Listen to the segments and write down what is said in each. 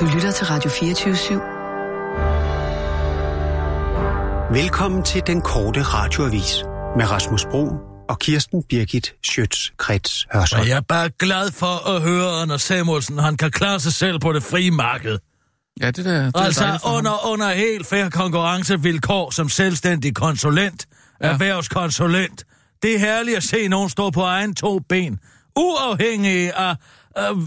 Du lytter til Radio 24 /7. Velkommen til den korte radioavis med Rasmus Bro og Kirsten Birgit Schøtz-Krets Hørsholm. Og jeg er bare glad for at høre, Anders Samuelsen, han kan klare sig selv på det frie marked. Ja, det der, det er altså ham. under, under helt fair konkurrencevilkår som selvstændig konsulent, ja. Erhvervskonsulent. Det er herligt at se nogen stå på egen to ben, uafhængig af... Øh,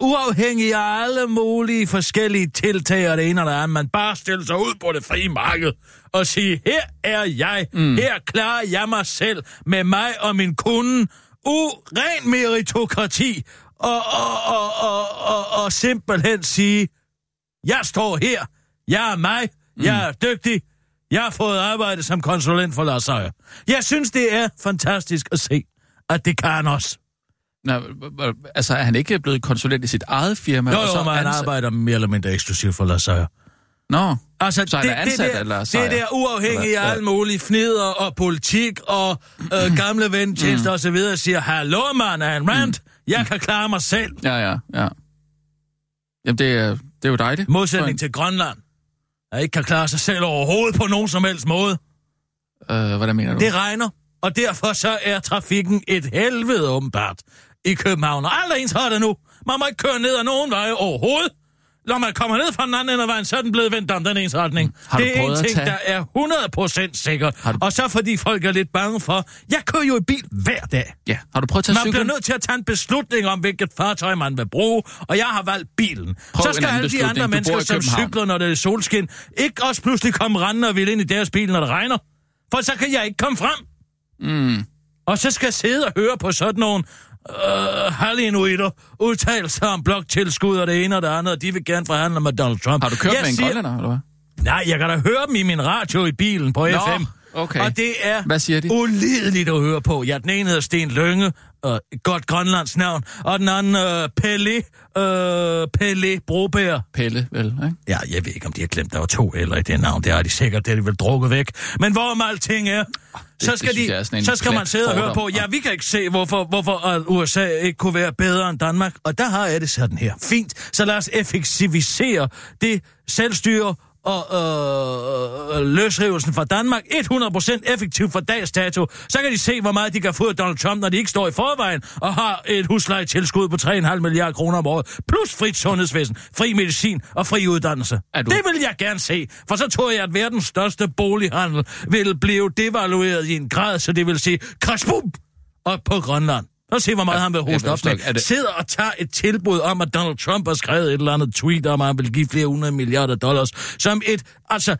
uafhængig af alle mulige forskellige tiltag og det ene og det andet. Man bare stiller sig ud på det frie marked og sige, her er jeg, mm. her klarer jeg mig selv med mig og min kunde. Uren meritokrati og, og, og, og, og, og simpelthen sige, jeg står her, jeg er mig, jeg er dygtig, jeg har fået arbejde som konsulent for Lars Seier. Jeg synes, det er fantastisk at se, at det kan også. Nå, altså, er han ikke blevet konsulent i sit eget firma? Jo, og så jo, men han ansat- arbejder mere eller mindre eksklusivt for Lars Seier. Nå, Altså, Så han er ansat det, af Lars der, det der uafhængig af Eller- alt muligt fnider og politik og øh, gamle ventjenester mm. og så videre, siger, hallo mand, er en rant, mm. jeg kan klare mig selv. ja, ja, ja. Jamen, det er, det er jo dejligt. Modsætning til Grønland, der ikke kan klare sig selv overhovedet på nogen som helst måde. Øh, hvordan mener du? Det regner, og derfor så er trafikken et helvede åbenbart i København. Og alle ens har det nu. Man må ikke køre ned ad nogen veje overhovedet. Når man kommer ned fra den anden ende af vejen, så er den blevet vendt om den ens retning. Har du det er en ting, tage- der er 100% sikkert. Har du- Og så fordi folk er lidt bange for... Jeg kører jo i bil hver dag. Ja, har du prøvet at tage Man bliver cyklen? nødt til at tage en beslutning om, hvilket fartøj man vil bruge, og jeg har valgt bilen. Prøv så skal alle de andre mennesker, som cykler, når det er solskin, ikke også pludselig komme rendende og vil ind i deres bil, når det regner. For så kan jeg ikke komme frem. Mm. Og så skal jeg sidde og høre på sådan nogle øh, halvinuitter udtalelser om bloktilskud og det ene og det andet, og de vil gerne forhandle med Donald Trump. Har du kørt jeg med en siger, grønlænder, eller hvad? Nej, jeg kan da høre dem i min radio i bilen på Nå, FM. Okay. Og det er Hvad siger de? ulideligt at høre på. Ja, den ene hedder Sten Lønge, øh, et godt grønlands navn, og den anden øh, Pelle, øh, Pelle Broberg. Pelle, vel, ikke? Ja, jeg ved ikke, om de har glemt, der var to eller i det navn. Det har de sikkert, det er de vel drukket væk. Men hvorom alting er, så det skal, synes de, jeg er sådan en så skal man sidde og høre på, ja, vi kan ikke se, hvorfor, hvorfor at USA ikke kunne være bedre end Danmark. Og der har jeg det sådan her. Fint, så lad os effektivisere det selvstyre og øh, øh, løsrivelsen fra Danmark 100% effektivt fra dags dato. Så kan de se, hvor meget de kan få af Donald Trump, når de ikke står i forvejen og har et huslejetilskud på 3,5 milliarder kroner om året. Plus frit sundhedsvæsen, fri medicin og fri uddannelse. Er du- Det vil jeg gerne se, for så tror jeg, at verdens største bolighandel vil blive devalueret i en grad, så det vil sige krasbum op på Grønland. Og se, hvor meget Ja, han vil hoste op med. det- Sidder og tager et tilbud om, at Donald Trump har skrevet et eller andet tweet om, at han vil give flere hundrede milliarder dollars, som et, altså,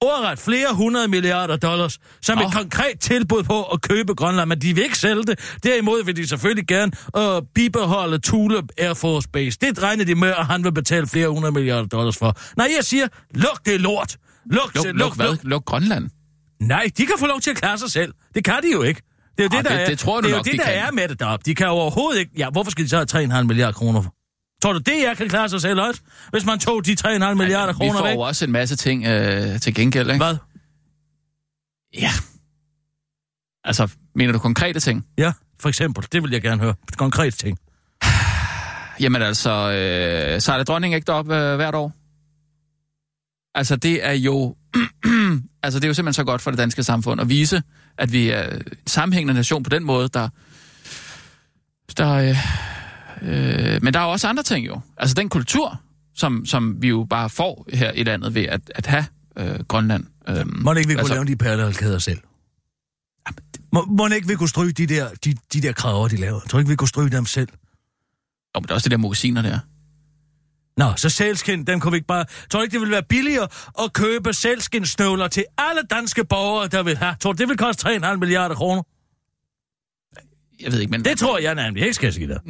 ordret flere hundrede milliarder dollars, som oh. et konkret tilbud på at købe Grønland, men de vil ikke sælge det. Derimod vil de selvfølgelig gerne øh, bibeholde Thule Air Force Base. Det regner de med, at han vil betale flere hundrede milliarder dollars for. Nej, jeg siger, luk det lort. Luk, Luk, luk, luk, hvad? Luk Grønland? Nej, de kan få lov til at klare sig selv. Det kan de jo ikke. Det er jo Ah, det, der det- er, det tror du det er, jo nok, det, de der kan. er med det deroppe. De kan jo overhovedet ikke... Ja, hvorfor skal de så have 3,5 milliarder kroner for? Tror du, det jeg kan klare sig selv også? Hvis man tog de 3,5 milliarder Vi kroner får væk? jo også en masse ting øh, til gengæld, ikke? Hvad? Ja. Altså, mener du konkrete ting? Ja, for eksempel. Det vil jeg gerne høre. Konkret ting. Jamen altså, øh, så er det dronning ikke derop øh, hvert år? Altså, det er jo... altså, det er jo simpelthen så godt for det danske samfund at vise, at vi er en sammenhængende nation på den måde, der... der øh, øh, men der er jo også andre ting jo. Altså, den kultur, som, som vi jo bare får her i landet ved at, at have øh, Grønland. Øh, Må ikke vi kunne altså, lave de perlehalskæder selv? Må, må ikke vi kunne stryge de der, de, de der kraver, de laver? Tror ikke, vi kunne stryge dem selv? Jo, men der er også det der magasiner der. Nå, så sælskin, dem kunne vi ikke bare... Tror ikke, det ville være billigere at købe sælskinstøvler til alle danske borgere, der vil have? Tror det vil koste 3,5 milliarder kroner? Jeg ved ikke, men... Det tror jeg nemlig ikke, skal jeg sige dig.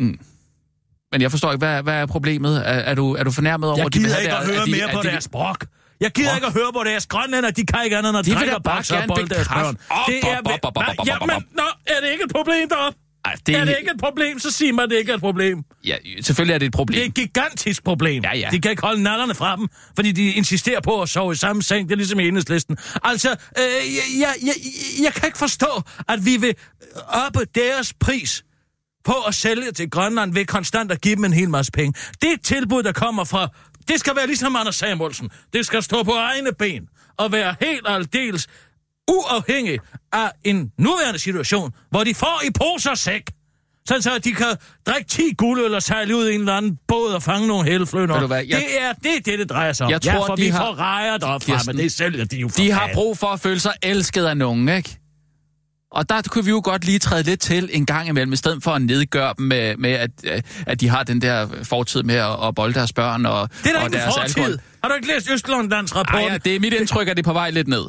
Men jeg forstår ikke, hvad, hvad er problemet? Er, er, du, er du fornærmet over, Jeg at de gider have ikke der- at høre de- mere på de- deres brok. Jeg gider Brok? ikke at høre på deres grønlænder. De kan ikke andet end at De drikke og bakse og bolde deres børn. Det er... op, op, op, op, op, op, Ja, op, men, op. nå, er det ikke et problem deroppe? Ej, det Er det ikke et problem, så sig mig, at det ikke er et problem. Ja, selvfølgelig er det et problem. Det er et gigantisk problem. Ja, ja. De kan ikke holde nallerne fra dem, fordi de insisterer på at sove i samme seng. Det er ligesom i enhedslisten. Altså, øh, jeg, jeg, jeg, jeg kan ikke forstå, at vi vil oppe deres pris på at sælge til Grønland ved konstant at give dem en hel masse penge. Det tilbud, der kommer fra... Det skal være ligesom Anders Samuelsen. Det skal stå på egne ben og være helt aldeles uafhængig af en nuværende situation, hvor de får i poser sæk. Sådan så, at de kan drikke 10 guldøl og sejle ud i en eller anden båd og fange nogle hvad, jeg- Det er det, det, det drejer sig om. Jeg tror, ja, for de vi har- får rejer deroppe fra, Kirsten, men det sælger de jo De har brug for at føle sig elsket af nogen, ikke? Og der kunne vi jo godt lige træde lidt til en gang imellem, i stedet for at nedgøre dem med, med at, øh, at de har den der fortid med at, at bolde deres børn og, Det er da og ikke deres fortid. alkohol. Har du ikke læst Østlandlands rapport? Ej, ja, det er mit indtryk, at det er på vej lidt ned.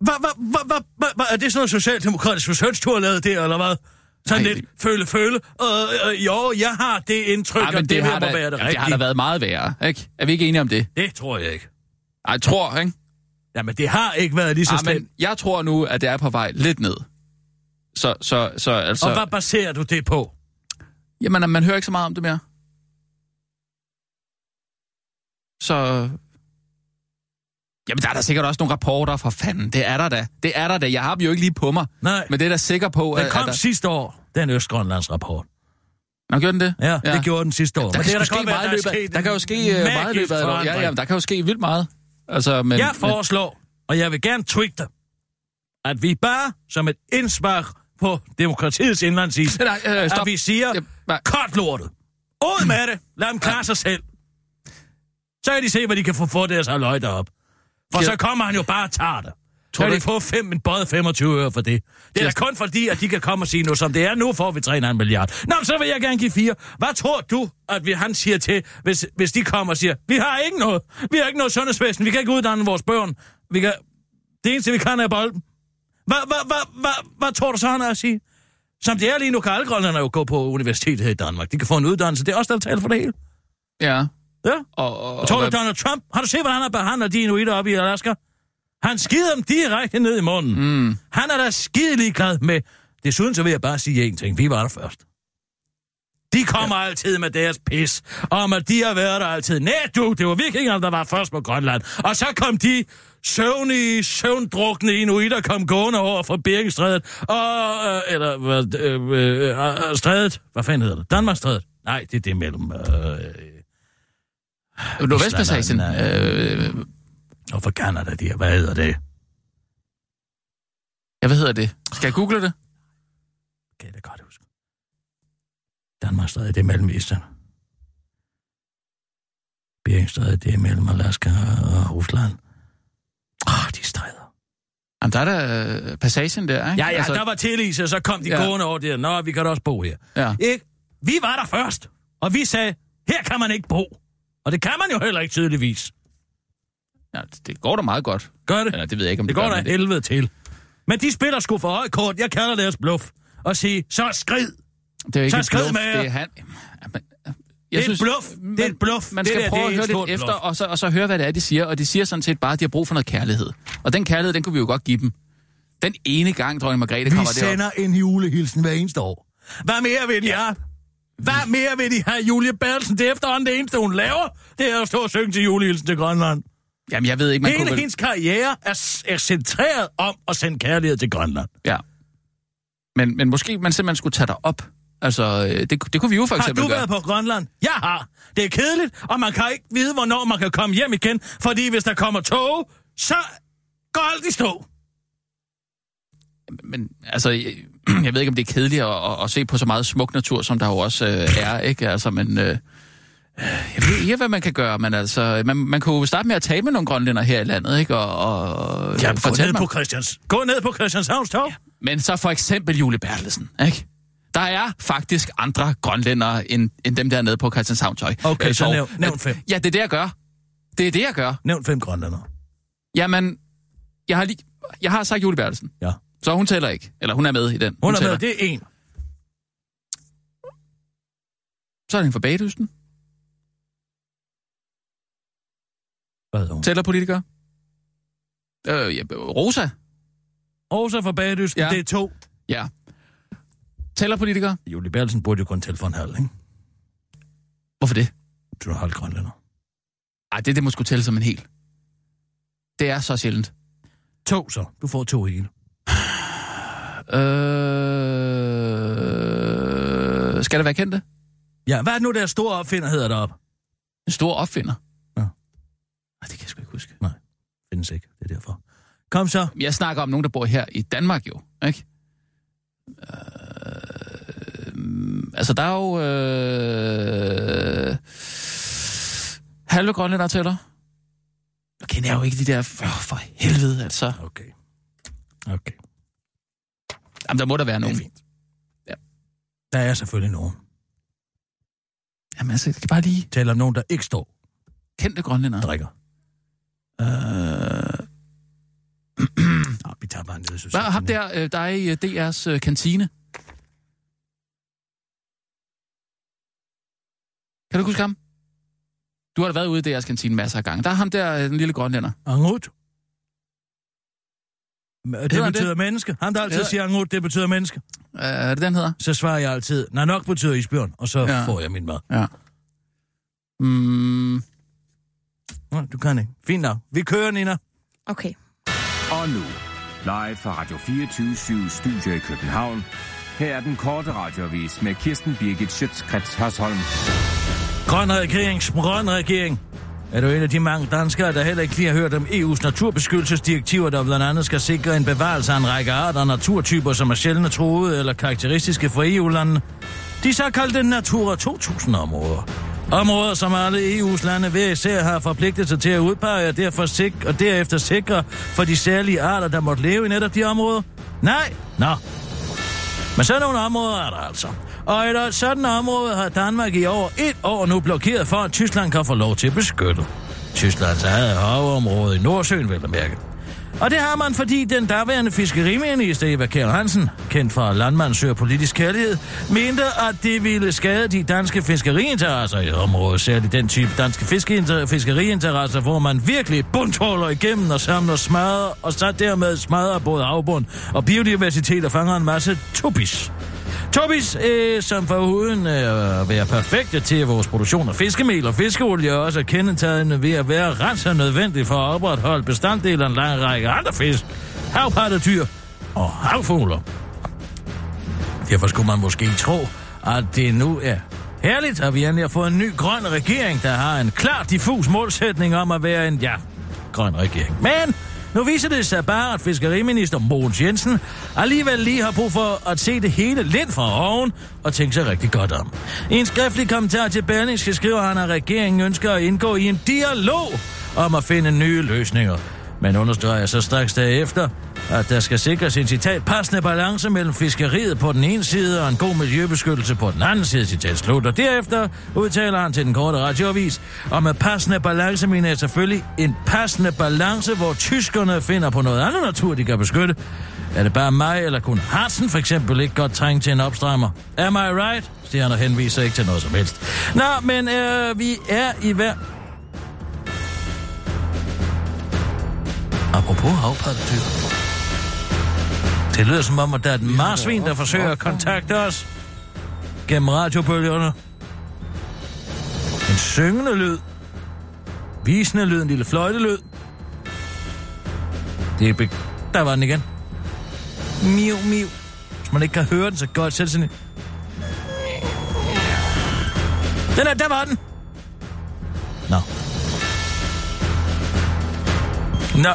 Hvad, hvad, hvad, hvad, hvad, hvad, er det sådan noget socialdemokratisk har lavet der, eller hvad? Sådan Ej. lidt føle, føle. Øh, øh, jo, jeg har det indtryk, Ej, at men det, det, det har her må da, være det jamen, det rigtige. har da været meget værre, ikke? Er vi ikke enige om det? Det tror jeg ikke. Ej, jeg tror, ikke? Jamen, det har ikke været lige så slemt. men jeg tror nu, at det er på vej lidt ned. Så, så, så altså... Og hvad baserer du det på? Jamen, man hører ikke så meget om det mere. Så... Jamen, der er der sikkert også nogle rapporter for fanden. Det er der da. Det er der da. Jeg har dem jo ikke lige på mig. Nej, Men det er da sikker på, den at... kom at der... sidste år, den Østgrønlands rapport. Nå, gjorde den det? Ja, ja, det gjorde den sidste år. Der, Men kan, det er sgu ske meget der er løbet af- der kan jo ske øh, meget i løbet af et år. Ja, ja, der kan jo ske vildt meget. Altså, men, Jeg foreslår, og jeg vil gerne tweete dig, at vi bare som et indspark på demokratiets indlandsis, Men, nej, øh, stop. at vi siger, Ja, kort lortet. Ud med det. Lad dem klare sig selv. Så kan de se, hvad de kan få for deres halvøj derop. For så kommer han jo bare og tager det. Tror kan du de få fem, en både 25 øre for det. Det er da kun fordi, at de kan komme og sige, nu som det er, nu får vi 3,5 milliard. Nå, men så vil jeg gerne give fire. Hvad tror du, at vi, han siger til, hvis, hvis de kommer og siger, vi har ikke noget. Vi har ikke noget sundhedsvæsen. Vi kan ikke uddanne vores børn. Vi kan... Det eneste, vi kan, er bolden. Hvad, hvad, hvad, hvad, hvad tror du så, han er at sige? Som det er lige nu, kan alle grønlændere jo gå på universitetet her i Danmark. De kan få en uddannelse. Det er også der taler for det hele. Ja. Ja. Og, og, Og tror du, Donald Trump, har du set, hvordan han har behandlet de inuitter oppe i Alaska? Han skider dem direkte ned i munden. Mm. Han er da skidelig glad med. Desuden så vil jeg bare sige en ting. Vi var der først. De kommer ja. altid med deres pis, om at de har været der altid. Nej, du, det var vikingerne, der var først på Grønland. Og så kom de søvnige, søvndrukne inuitter kom gående over fra Birkestrædet. Og, øh, eller, hvad, øh, øh, øh, strædet. Hvad fanden hedder det? Danmarkstrædet. Nej, det er det mellem... Øh, Nordvestpassagen. Øh, og for Canada, de her. Hvad hedder det? ja, hvad hedder det? Skal jeg google det? Kan jeg da godt huske. Danmarkstrædet, det er mellem Island. Beringstrædet, det er mellem Alaska og Rusland. Åh, oh, de stræder. Jamen, der er der øh, passagen der, ikke? Ja, ja, altså, der var tilise, og så kom de ja. gående over der. Nå, vi kan da også bo her. ja. Ikke? Vi var der først, og vi sagde, her kan man ikke bo. Og det kan man jo heller ikke tydeligvis. ja, det går da meget godt. Gør det? Eller, det ved jeg ikke, om Det det, går da men helvede til. Men de spiller sgu for højt kort. Jeg kalder deres bluff. Og sige, så skrid. Det er ikke Så skrid bluff, med jer. det er han... Jamen, Det er et bluff. Det er et bluff. Man Det skal der, prøve det at høre lidt efter, bluff. og så, og så høre, hvad det er, de siger. Og de siger sådan set bare, at de har brug for noget kærlighed. Og den kærlighed, den kunne vi jo godt give dem. Den ene gang, dronning Margrethe Vi kommer derop. sender en julehilsen hver eneste år. Hvad mere vil de have? Hvad mere vil de have, Julie Bertelsen? Det er efterhånden det eneste, hun laver. Det er at stå og synge til julehilsen til Grønland. Jamen, jeg ved ikke, man Hele kunne vel... hendes karriere er, er centreret om at sende kærlighed til Grønland. Ja. Men, men måske man simpelthen skulle tage dig op. Altså, øh, det, det kunne vi jo for Har eksempel du gøre. været på Grønland? Jeg har. Det er kedeligt, og man kan ikke vide, hvornår man kan komme hjem igen. Fordi hvis der kommer tog, så går alt i stå. Men altså, jeg, jeg ved ikke, om det er kedeligt at, at, at se på så meget smuk natur, som der jo også øh, er, ikke? Altså, men... Øh, jeg ved ikke, hvad man kan gøre, men altså, man, man kunne jo starte med at tale med nogle grønlænder her i landet, ikke? Og, og Ja, gå ned, mig. på Christians. gå ned på Christianshavns tog. Men så for eksempel Julie Bertelsen, ikke? Der er faktisk andre grønlændere end, end dem der nede på Christianshavn Tøj. Okay, Øh, så Torv. nævn- nævn fem. Ja, det er det, jeg gør. Det er det, jeg gør. Nævn fem grønlænder. Jamen, jeg har, lige, jeg har sagt Julie Bertelsen. Ja. Så hun tæller ikke. Eller hun er med i den. Hun er tæller. med, det er en. Så er det en fra Bagdysten. Hvad hun? Tæller politiker. Øh, ja, Rosa. Rosa fra Bagedysten, Ja. det er to. Ja. Tæller politiker. Julie Bertelsen burde jo kun tælle for en halv, ikke? Hvorfor det? Du er halv grønlænder. Ej, det, det må skulle tælle som en hel. Det er så sjældent. To så. Du får to hele. Øh... Skal det være kendte? Ja, hvad er det nu, der store opfinder hedder deroppe? En stor opfinder? Ja. Nej, det kan jeg sgu ikke huske. Findes ikke, det er derfor. Kom så. Jeg snakker om nogen, der bor her i Danmark jo, ikke? Øh, altså, der er jo... Øh, halve grønlænder tæller. Nu kender jeg jo ikke de der... Oh, for helvede, altså. Okay. Okay. Jamen, der må der være Det er nogen. fint. Ja. Der er selvfølgelig nogen. Jamen, altså, det kan bare lige Taler om nogen, der ikke står kendte grønlænder. drikker. Øh, Nå, vi tager bare en lille hvad, ham der, øh, der er i øh, DR's øh, kantine. Kan du huske ham? Du har da været ude i DR's kantine masser af gange. Der er ham der, den lille grønlænder. Angut. Det Hedder betyder menneske. Han der altid Hedder- siger Angut, det betyder menneske. Øh, er det den hedder? Så svarer jeg altid, nej nok betyder isbjørn, og så ja. får jeg min mad. Ja. Mm, Nå, du kan ikke. Fint nok. Vi kører, Nina. Okay. Og nu, live fra Radio 24 Studio i København. Her er den korte radiovis med Kirsten Birgit Schøtzgrads Hasholm. Grøn regering, grøn regering. Er du en af de mange danskere, der heller ikke lige har hørt om EU's naturbeskyttelsesdirektiver, der blandt andet skal sikre en bevarelse af en række arter og naturtyper, som er sjældne troede eller karakteristiske for EU-landene? De såkaldte Natura 2000-områder. Områder, som alle EU's lande hver især har forpligtet sig til at udpege og, derfor sik- og derefter sikre for de særlige arter, der måtte leve i netop de områder? Nej? Nå, men sådan nogle områder er der altså. Og et sådan område har Danmark i over et år nu blokeret for, at Tyskland kan få lov til at beskytte. Tysklands eget havområde i Nordsøen, vil jeg mærke. Og det har man, fordi den daværende fiskeriminister Eva Kjær Hansen, kendt fra Landmandsøger Politisk Kærlighed, mente, at det ville skade de danske fiskeriinteresser i området, særligt den type danske fiskeriinteresser, hvor man virkelig bundtåler igennem og samler smadre, og så dermed smadrer både havbund og biodiversitet og fanger en masse tubis. Tobis, øh, som for uden øh, at være perfekte til vores produktion af fiskemel og fiskeolie, er også kendetegnende ved at være ret så nødvendig for at opretholde bestanddelen af en lang række andre fisk, havpattedyr og havfugler. Derfor skulle man måske tro, at det nu er herligt, at vi endelig har fået en ny grøn regering, der har en klar diffus målsætning om at være en, ja, grøn regering. Men nu viser det sig bare, at fiskeriminister Mogens Jensen alligevel lige har brug for at se det hele lidt fra oven og tænke sig rigtig godt om. I en skriftlig kommentar til Berlingske skriver han, at regeringen ønsker at indgå i en dialog om at finde nye løsninger. Men understreger så straks derefter, at der skal sikres en citat passende balance mellem fiskeriet på den ene side og en god miljøbeskyttelse på den anden side, citat slut. Og derefter udtaler han til den korte radioavis, og med passende balance mener jeg selvfølgelig en passende balance, hvor tyskerne finder på noget andet natur, de kan beskytte. Er det bare mig, eller kunne Hartsen for eksempel ikke godt trænge til en opstrammer? Am I right? siger han henviser ikke til noget som helst. Nå, men øh, vi er i hver... Apropos havpattedyr. Det lyder som om, at der er et marsvin, der forsøger at kontakte os gennem radiobølgerne. En syngende lyd. Visende lyd, en lille fløjtelyd. Det er be- Der var den igen. Miu, miu. Hvis man ikke kan høre den, så godt selv sådan en... Den er, der var den. Nå. Nå.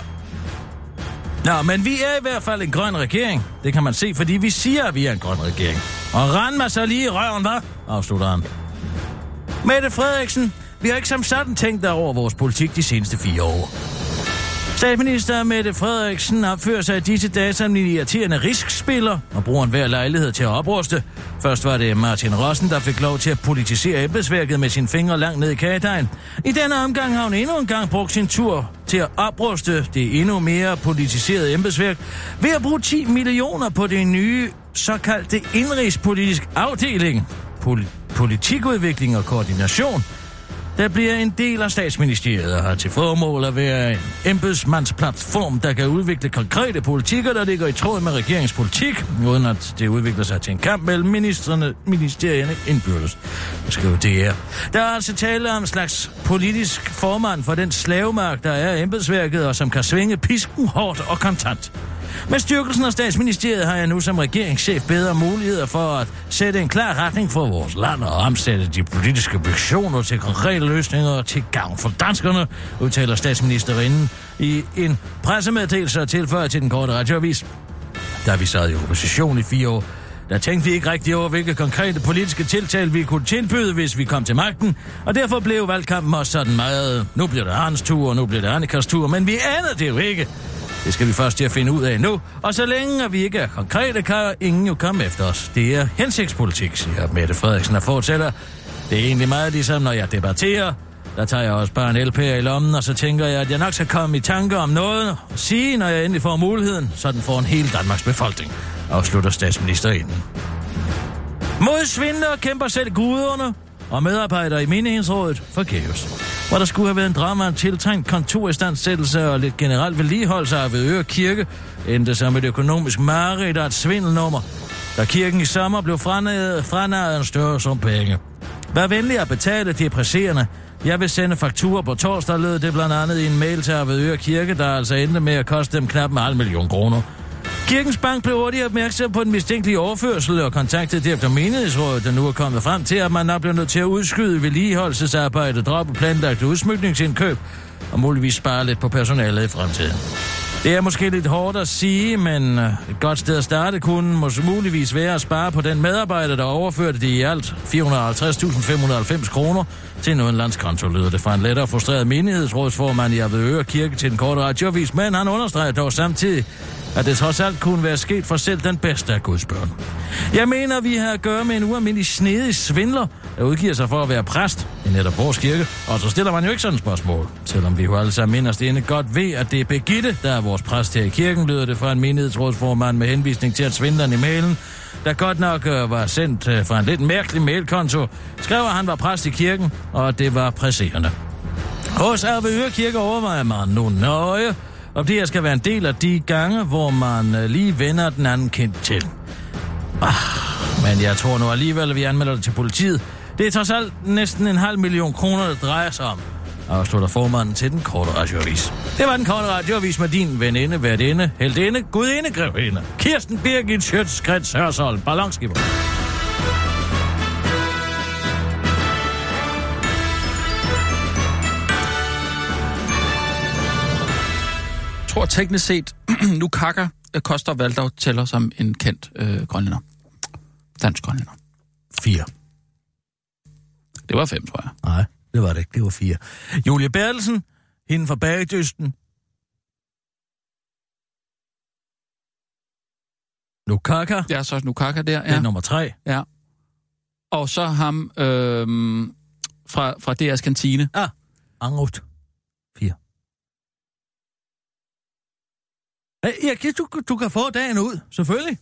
Nå, men vi er i hvert fald en grøn regering. Det kan man se, fordi vi siger, at vi er en grøn regering. Og rend mig så lige i røven, hva'? Afslutter han. Mette Frederiksen, vi har ikke som sådan tænkt over vores politik de seneste fire år. Statsminister Mette Frederiksen opfører sig i disse dage som en irriterende riskspiller og bruger enhver lejlighed til at opruste. Først var det Martin Rossen, der fik lov til at politisere embedsværket med sine fingre langt ned i kagedejen. I denne omgang har hun endnu en gang brugt sin tur til at opruste det endnu mere politiserede embedsværk ved at bruge 10 millioner på det nye såkaldte indrigspolitisk afdeling. Pol- politikudvikling og koordination der bliver en del af statsministeriet og har til formål at være en embedsmandsplatform, der kan udvikle konkrete politikker, der ligger i tråd med regeringspolitik, uden at det udvikler sig til en kamp mellem ministerne, ministerierne indbyrdes. Det skriver DR. Der er altså tale om en slags politisk formand for den slavemagt, der er embedsværket, og som kan svinge pisken hårdt og kontant. Med styrkelsen af statsministeriet har jeg nu som regeringschef bedre muligheder for at sætte en klar retning for vores land og omsætte de politiske visioner til konkrete løsninger til gavn for danskerne, udtaler statsministerinden i en pressemeddelelse og tilføjer til den korte radioavis. Da vi sad i opposition i fire år, der tænkte vi ikke rigtig over, hvilke konkrete politiske tiltag vi kunne tilbyde, hvis vi kom til magten, og derfor blev valgkampen også sådan meget, nu bliver det Arns tur, og nu bliver det Annikas tur, men vi anede det jo ikke. Det skal vi først til at finde ud af nu, og så længe vi ikke er konkrete, kan ingen jo komme efter os. Det er hensigtspolitik, siger Mette Frederiksen og fortæller. Det er egentlig meget ligesom, når jeg debatterer. Der tager jeg også bare en LP i lommen, og så tænker jeg, at jeg nok skal komme i tanke om noget og sige, når jeg endelig får muligheden, så den får en hel Danmarks befolkning, afslutter statsministerinden. Mod svindler kæmper selv guderne og medarbejdere i menighedsrådet forgæves. Hvor der skulle have været en drama om tiltrængt kontoristandsættelse og lidt generelt vedligeholdelse af ved Øre Kirke, endte som et økonomisk mareridt og et svindelnummer, da kirken i sommer blev franaget en større sum penge. Vær venlig at betale, de presserende. Jeg vil sende fakturer på torsdag, lød det blandt andet i en mail til Avedøre Kirke, der altså endte med at koste dem knap en halv million kroner. Kirkens Bank blev hurtigt opmærksom på den mistænkelige overførsel og kontaktede derefter menighedsrådet, der nu er kommet frem til, at man nok bliver nødt til at udskyde vedligeholdelsesarbejde, droppe planlagte udsmykningsindkøb og muligvis spare lidt på personalet i fremtiden. Det er måske lidt hårdt at sige, men et godt sted at starte kunne måske muligvis være at spare på den medarbejder, der overførte det i alt 450.590 kroner til en landskonto, lyder det fra en lettere frustreret menighedsrådsformand i Avedøre Kirke til den korte radiovis, men han understreger dog samtidig, at det trods alt kunne være sket for selv den bedste af Guds børn. Jeg mener, vi har at gøre med en ualmindelig snedig svindler, der udgiver sig for at være præst i netop vores kirke, og så stiller man jo ikke sådan et spørgsmål. Selvom vi jo alle sammen inderst inde godt ved, at det er Begitte, der er vores præst her i kirken, lyder det fra en menighedsrådsformand med henvisning til, at svindleren i mailen, der godt nok øh, var sendt øh, fra en lidt mærkelig mailkonto, skrev, at han var præst i kirken, og det var presserende. Hos Arve Kirke overvejer man nu nøje, om det her skal være en del af de gange, hvor man øh, lige vender den anden kendt til. Ah, men jeg tror nu alligevel, at vi anmelder det til politiet. Det er trods alt næsten en halv million kroner, der drejer sig om. Afslutter formanden til den korte radioavis. Det var den korte radioavis med din veninde, værtinde, heldinde, gudinde, grevinde. Kirsten Birgit Schøtz, Hørsholm, Ballonskibber. tror teknisk set, nu kakker koster Valdau tæller som en kendt øh, grønlænder. Dansk grønlænder. Fire. Det var fem, tror jeg. Nej, det var det ikke. Det var fire. Julie Bertelsen, hende fra Bagdysten. Nukaka, er så Nukaka der, det er ja. nummer tre. ja. Og så ham øhm, fra, fra DR's kantine. Ah, Angrut. Fire. Ja, du, du kan få dagen ud, selvfølgelig.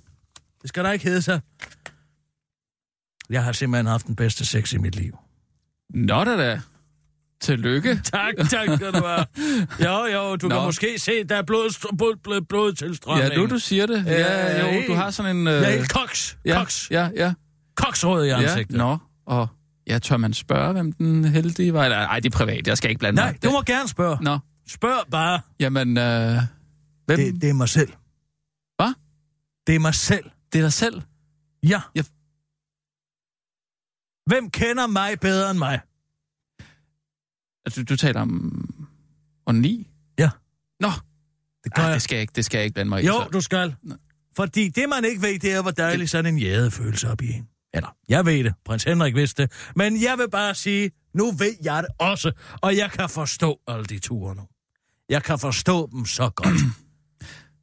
Det skal der ikke hedde sig. Jeg har simpelthen haft den bedste sex i mit liv. Nå da da. Tillykke. Tak, tak skal du have. Jo, jo, du Nå. kan måske se, der er blod, blod, blod, blod til Ja, nu du siger det. Ja, Ja, jo, helt- du har sådan en... Øh, Jeg helt koks. ja, Koks. Ja, ja. Koksrød i ja. ansigtet. Nå, og ja, tør man spørge, hvem den heldige var? Eller, ej, det er privat, jeg skal ikke blande Nej, mig. du må gerne spørge. Nå, Spørg bare. jamen, øh, hvem? Det, det er mig selv. Hvad? Det er mig selv. det er dig selv. Ja. Ja. Hvem kender mig bedre end mig? Altså, du, taler om... Og ni? Ja. Nå, Det gør Ej, jeg. det skal jeg ikke, det skal jeg ikke blande mig i. Jo, så. du skal. Nå. Fordi det, man ikke ved, det er, hvor dejlig sådan en jade følelse op i en. Eller, jeg ved det. Prins Henrik vidste det. Men jeg vil bare sige, nu ved jeg det også. Og jeg kan forstå alle de ture nu. Jeg kan forstå dem så godt.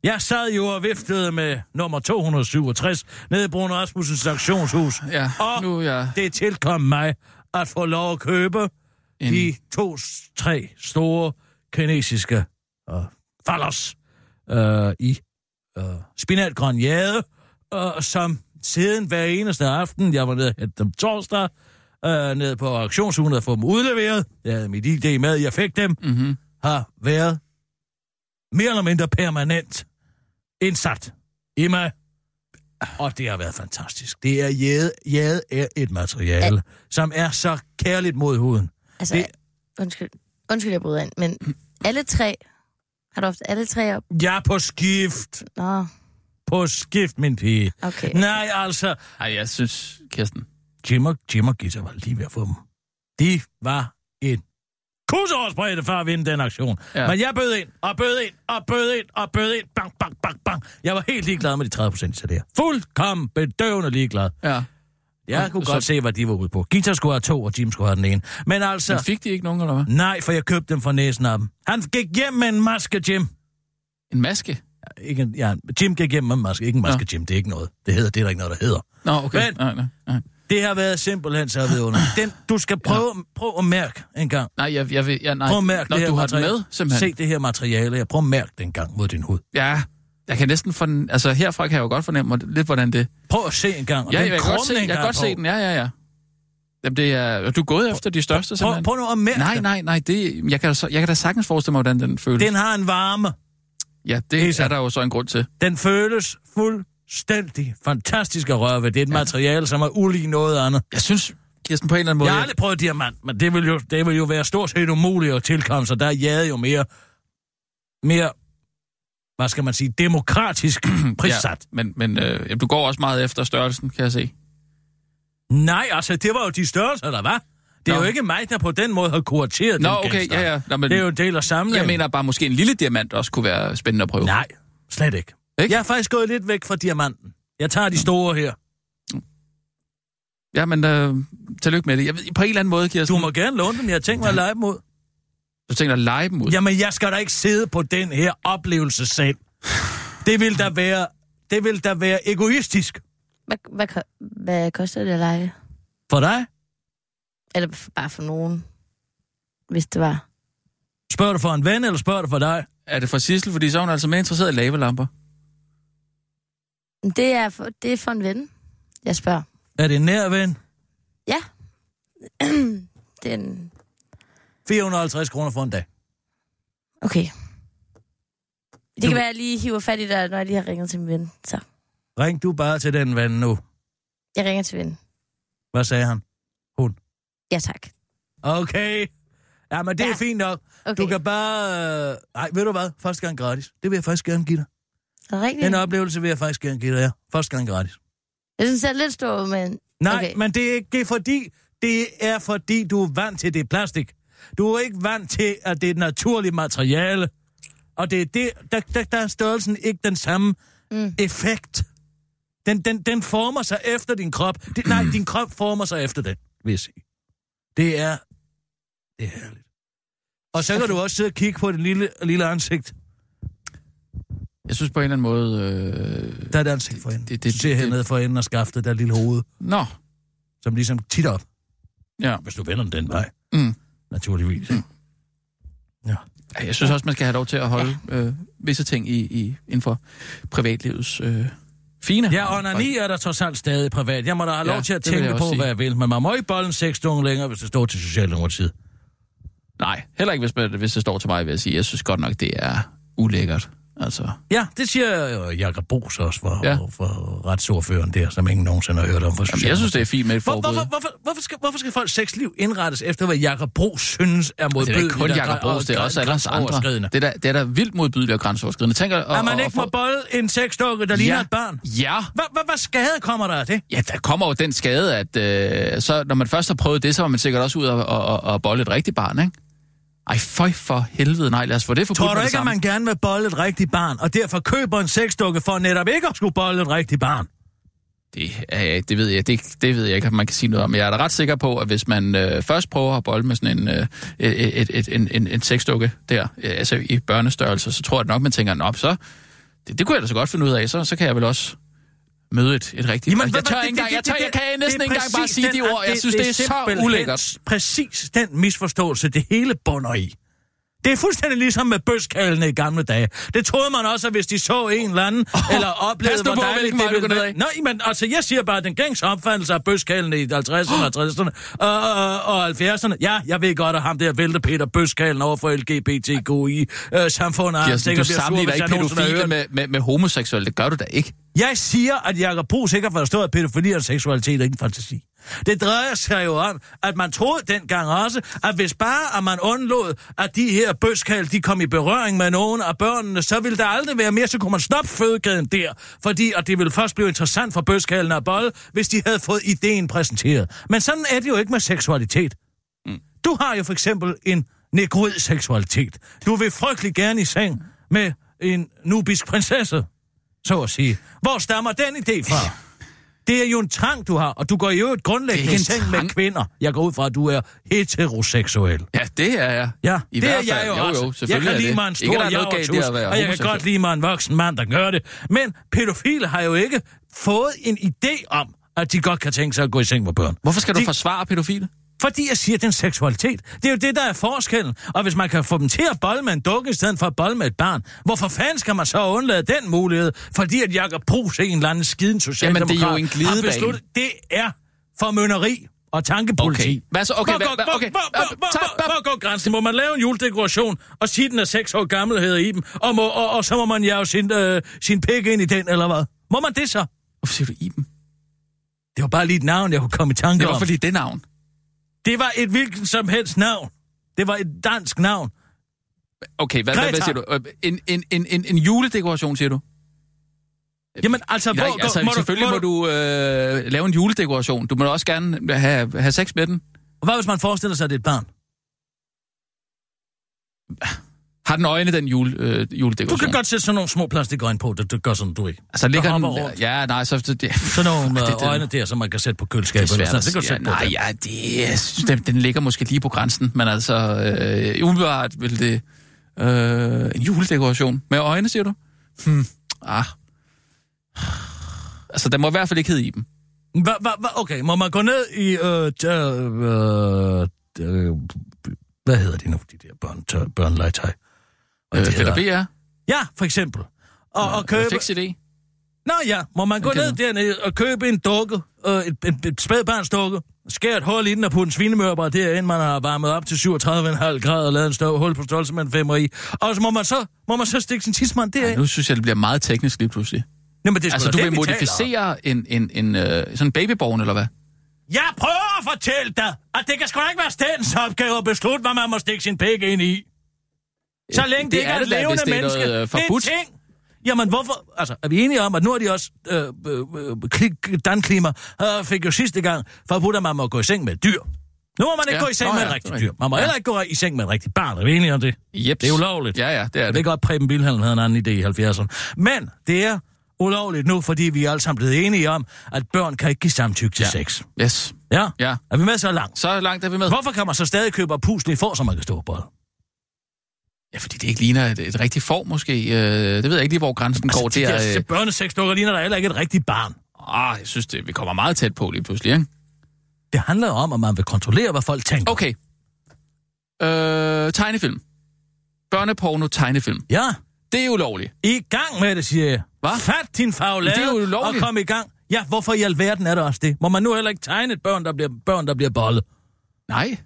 Jeg sad jo og viftede med nummer 267 nede i Bruno Rasmussens auktionshus. Ja, Og nu jeg... det tilkom mig at få lov at købe En- de to, tre store kinesiske uh, fallers uh, i uh, spinatgrøn jade, uh, som siden hver eneste aften, jeg var nede og dem torsdag, uh, nede på auktionshuset og få dem udleveret, jeg havde mit ID med, jeg fik dem, Mm-hmm. har været mere eller mindre permanent indsat i mig. Og det har været fantastisk. Det er jade, jade er et materiale, som er så kærligt mod huden. Altså, Det- undskyld, undskyld, jeg bryder ind, men alle tre Har du haft alle tre op? Ja, på skift. Nå, På skift, min pige. okay. Nej, altså, Ej, jeg synes, Kirsten... Jim og, Jim og Gita var lige ved at få dem. De var kusårsbredde for at vinde den aktion. Ja. Ja. Men jeg bød ind, og bød ind, og bød ind, og bød ind. Bang, bang, bang, bang. Jeg var helt ligeglad med de 30 procent til det her. Fuldkommen bedøvende ligeglad. Ja. Jeg Og kunne så- godt se, hvad de var ude på. Gita skulle have to, og Jim skulle have den ene. Men altså... Men fik de ikke nogen, eller hvad? Nej, for jeg købte dem fra næsen af dem. Han gik hjem med en maske, Jim. En maske? Ikke en, ja, Jim gik hjem med en maske. Ikke en maske, Jim. Det er ikke noget. Det hedder, det er der ikke noget, der hedder. Nå, okay. Men- Nej, nej, nej. Det har været simpelthen så vidunder. Den, du skal prøve, ja. prøve at mærke en gang. Nej, jeg, jeg vil... Jeg, nej. Prøv at mærke Nå, det her du har materiale. med, simpelthen. Se det her materiale. Jeg prøv at mærke den gang mod din hud. Ja, jeg kan næsten fornemme... Altså, herfra kan jeg jo godt fornemme lidt, hvordan det... Prøv at se en gang. Ja, den jeg kan godt se, jeg kan godt se den. Ja, ja, ja. Jamen, det er... Du er gået efter de største, Prøv, simpelthen. prøv nu at mærke Nej, nej, nej. Det, jeg, kan, jeg kan da sagtens forestille mig, hvordan den føles. Den har en varme. Ja, det Lisa. er der jo så en grund til. Den føles fuldstændig fantastisk at røre ved. Det er et ja. materiale, som er ulig noget andet. Jeg synes, Kirsten, på en eller anden måde... Jeg har aldrig prøvet diamant, men det vil jo, det vil jo være stort set umuligt at tilkomme, så der er jaget jo mere, mere, hvad skal man sige, demokratisk prissat. Ja, men men øh, du går også meget efter størrelsen, kan jeg se. Nej, altså, det var jo de størrelser, der var. Det er Nå. jo ikke mig, der på den måde har kurateret Nå, den okay, genstand. ja, ja. Nå, men Det er jo en del af samlingen. jeg mener bare, måske en lille diamant også kunne være spændende at prøve. Nej, slet ikke. Ikke? Jeg er faktisk gået lidt væk fra diamanten. Jeg tager de store her. Ja, men øh, tillykke med det. Jeg ved, på en eller anden måde, Kirsten... Du må gerne låne dem. Jeg tænker mig at lege dem ud. Du tænker dig at lege dem ud. Jamen, jeg skal da ikke sidde på den her oplevelse selv. Det vil da være, det vil da være egoistisk Hvad, hvad, hvad koster det at lege? for dig. Eller bare for nogen, hvis det var. Spørger du for en ven, eller spørger du for dig? Er det fra Sissel, fordi så er hun altså mere interesseret i lavelamper? Det er for, det er for en ven, jeg spørger. Er det en nær ven? Ja. det er en... 450 kroner for en dag. Okay. Det Du- kan være, at jeg lige hiver fat i dig, når jeg lige har ringet til min ven. Så, Ring du bare til den ven nu. jeg ringer til ven. Hvad sagde han? Ja, tak. Okay. Ja, men det er Ja. fint nok. Okay. Du kan bare... øh, Nej, ved du hvad? Første gang gratis. Det vil jeg faktisk gerne give dig. Er rigtigt? Den oplevelse vil jeg faktisk gerne give dig. Første gang gratis. Jeg synes, det er lidt stor men... Nej, Okay. men det er ikke det er fordi, det er fordi, du er vant til det plastik. Du er ikke vant til, at det er et naturligt materiale. Og det er det, der, der, der er størrelsen ikke den samme Mm. mm. effekt. Den, den, den former sig efter din krop. Det, nej, din krop former sig efter den, vil jeg sige. Det er, det er herligt. Og så kan du også sidde og kigge på det lille, lille ansigt. Jeg synes på en eller anden måde... Øh... Der er et ansigt for enden. Det- Det, du ser det- hernede for enden af skaftet, der er lille hoved, Nå, som ligesom tit op, ja. hvis du vender den den vej. Mm. Naturligvis. ikke? Jeg synes også, man skal have lov til at holde øh, visse ting i, i, inden for privatlivets øh, fine. Ja, onani er der trods alt stadig privat. Jeg må da have Ja, lov til at tænke på, sige. hvad jeg vil. Men man må ikke bolle en sexstunge længere, hvis det står til Socialdemokratiet. Nej, heller ikke, hvis, hvis det står til mig, vil jeg sige. Jeg synes godt nok, det er ulækkert. Altså, Ja, det siger øh, Jakob Bos også for, Ja. ja. for retsordføreren der, som ingen nogensinde har hørt om. For jamen, jeg synes, det er fint med et Hvor, forbud. hvorfor, hvorfor, hvorfor, skal, hvorfor skal folks sexliv indrettes efter, hvad Jakob Bros synes er Det er modbydeligt? ikke kun og græ- Bros, det er og også alle os andre. Det er, det er da vildt modbydeligt og grænseoverskridende. Tænker, og, At man og- ikke og må for- bolle en sexdukke, der ligner et barn? Ja, hvad skade kommer der af det? Ja, der kommer jo den skade, at øh, så, når man først har prøvet det, så var man sikkert også ud og, og, og bolle et rigtigt barn, ikke? Ej, føj for helvede, nej, lad os få det forbudt Tror du ikke, at man gerne vil bolle et rigtigt barn, og derfor køber en sexdukke for netop ikke at skulle bolle et rigtigt barn? Det, øh, det ved jeg, det, det ved jeg ikke, om man kan sige noget om. Jeg er da ret sikker på, at hvis man øh, først prøver at bolle med sådan en, øh, et, et, en, en, en sexdukke der, øh, altså i børnestørrelse, så tror jeg nok, man tænker, nå, så, det, det kunne jeg da så godt finde ud af, så, så kan jeg vel også møde et, et rigtigt... Jamen, jeg tør det- ikke engang, det- jeg, tør, det- jeg kan det- næsten det ikke engang bare sige de ord. Jeg synes, det er så ulækkert. præcis den misforståelse, det hele bunder i. Det er fuldstændig ligesom med bøskaldene i gamle dage. Det troede man også, at hvis de så en eller anden, oh, eller oplevede, hvor dejligt det ville være. Nej, men altså, jeg siger bare, at den gængse opfattelse af bøskaldene i 50'erne og 60'erne og, og, og 70'erne. Ja, jeg ved godt, at ham der vælte Peter Bøskalden over for LGBTQI-samfundet. Kirsten, du sammenligner ikke pædofile med, med, med homoseksuelle. Det gør du da ikke. Jeg siger, at Jacob Brugs ikke har forstået, at pædofili og seksualitet er ikke en fantasi. Det drejer sig jo om, at man troede dengang også, at hvis bare at man undlod, at de her bøskal, de kom i berøring med nogen af børnene, så ville der aldrig være mere, så kunne man stoppe fødekæden der. Fordi at det ville først blive interessant for bøskalene at bolle, hvis de havde fået ideen præsenteret. Men sådan er det jo ikke med seksualitet. Du har jo for eksempel en negroid seksualitet. Du vil frygtelig gerne i seng med en nubisk prinsesse, så at sige. Hvor stammer den idé fra? Det er jo en trang, du har, og du går grundlæggende i er ikke en seng med kvinder. Jeg går ud fra, at du er heteroseksuel. Ja, det er jeg. Ja, I det er jeg jo, Jo, også. jo, jeg kan lide mig en stor er javertus, og jeg kan godt lide mig en voksen mand, der gør det. Men pædofile har jo ikke fået en idé om, at de godt kan tænke sig at gå i seng med børn. Hvorfor skal du De- forsvare pædofile? Fordi jeg siger, at det er en seksualitet. Det er jo det, der er forskellen. Og hvis man kan få dem til at bolle med en dukke, i stedet for at bolle med et barn, hvorfor fanden skal man så undlade den mulighed? Fordi at Jacob Brugs, en eller anden skiden socialdemokrat, Jamen, det er jo en glidebane. besluttet, det er formønneri og tankepoliti. Okay. Hvad så? Okay, hvor, går, hvad- hvor, okay. hvor, hvor, hvor, tak, hvor, hvor går grænsen? Må man lave en juledekoration og sige, den er seks år gammel, hedder i dem, og, må, og, og så må man jage sin, øh, sin pik ind i den, eller hvad? Må man det så? Hvorfor siger du Iben? Det var bare lige et navn, jeg kunne komme i tanke Det om. var fordi det navn. Det var et hvilken som helst navn. Det var et dansk navn. Okay, hvad, hvad, hvad siger du? Øh, En, en, en, en, en juledekoration, siger du? Jamen, altså, Nej, hvor, altså må selvfølgelig må du øh, lave en juledekoration. Du må også gerne have, have sex med den. Hvad hvis man forestiller sig, at det er et barn? Har den øjne, den jule, øh, Du juledekoration? kan godt sætte sådan nogle små plastikøjne på, det, det gør sådan, du ikke. Altså, ligger der den... rundt. Ja, nej, så... Det, Sådan nogle det- øh, det- øjne der, som man kan sætte på det køleskabet. er eller svært sådan. Det kan du sætte Ja, på nej, der. ja, det, den, den ligger måske lige på grænsen, men altså, øh, umiddelbart vil det... Øh, en juledekoration med øjne, siger du? Hmm. Ah. Altså, den må i hvert fald ikke hedde Iben. Hva, hva, hva, okay, må man gå ned i... Øh, t- øh, øh, hvad hedder de nu, de der børn, tør? Hvad Øh, de Fætter hedder? BR? Ja, for eksempel. Og, og købe... Fix idé. Nå ja, må man gå ned dernede og købe en dukke, øh, et, et, et spædbarnsdukke, skære et hul i den og putte en svinemørber derinde, man har varmet op til 37,5 grader og lavet en større hul på størrelse med en femmer i. Og så må man så, må man så stikke sin tidsmand derind. Ja, nu synes jeg, det bliver meget teknisk lige pludselig. Jamen, det er Altså, du det, vil modificere en, en, en øh, sådan en babyborn, eller hvad? Jeg prøver at fortælle dig, at det kan sgu da ikke være statens opgave at beslutte, hvad man må stikke sin pæk ind i. Så længe det, det ikke er er et det da, levende hvis det er menneske. noget, øh, det er forbudt. ting. Jamen, hvorfor... Altså, er vi enige om, at nu er de også... Øh, øh, øh, kli- Dan Klima øh, fik jo sidste gang forbudt, at man må gå i seng med et dyr. Nu må man ikke Ja. gå i seng Nå med ja, et det rigtigt dyr. Man må Ja. heller ikke gå i seng med et rigtigt barn. Er vi enige om det? Jeps. Det er ulovligt. Ja, ja, det er Jeg det. ved godt, Preben Wilhelm havde en anden idé i 70'erne. Men det er ulovligt nu, fordi vi er alle sammen blevet enige om, at børn kan ikke give samtykke til Ja. sex. Yes. Ja? Ja. Er vi med så langt? Så langt er vi med. Hvorfor kan man så stadig købe puslige får, som man kan stå på? Ja, fordi det ikke ligner et, et rigtigt form, måske. Øh, det ved jeg ikke lige, hvor grænsen går. Altså, Det de er, der øh, børnesexdukker ligner der heller ikke et rigtigt barn. ah, jeg synes, det, vi kommer meget tæt på lige pludselig, ikke? Det handler om, at man vil kontrollere, hvad folk tænker. Okay. Øh, tegnefilm. Børneporno tegnefilm. Ja, Det er ulovligt. i gang med det, siger jeg. Hva? Fat din faglade det er jo og ulovligt. kom i gang. Ja, hvorfor i alverden er det også det? Må man nu heller ikke tegne et børn, der bliver, børn, der bliver bollet? Nej.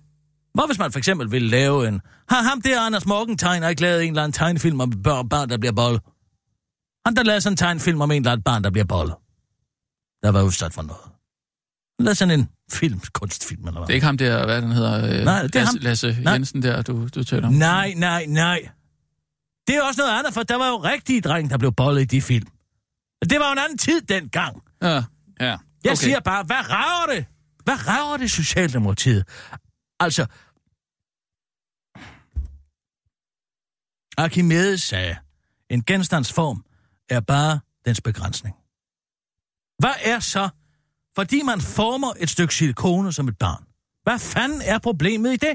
Hvad hvis man for eksempel vil lave en... Har ham der, Anders Morgenthaler, ikke lavet en eller anden tegnefilm om et barn, der bliver bollet? Han der lavede sådan en tegnefilm om en eller anden barn, der bliver bollet. Der var udsat for noget. Han lavede sådan en film, kunstfilm eller hvad. Det er ikke ham der, hvad den hedder? Øh, Nej, det er Lasse, ham. Lasse Nej. Jensen der, du, du taler om. Nej, nej, nej. Det er også noget andet, for der var jo rigtige drenge, der blev bollet i de film. Det var jo en anden tid dengang. Ja, ja. Jeg Okay. siger bare, hvad rager det? Hvad rager det Socialdemokratiet? Altså, Archimedes sagde, en genstandsform er bare dens begrænsning. Hvad er så, fordi man former et stykke silikone som et barn? Hvad fanden er problemet i det?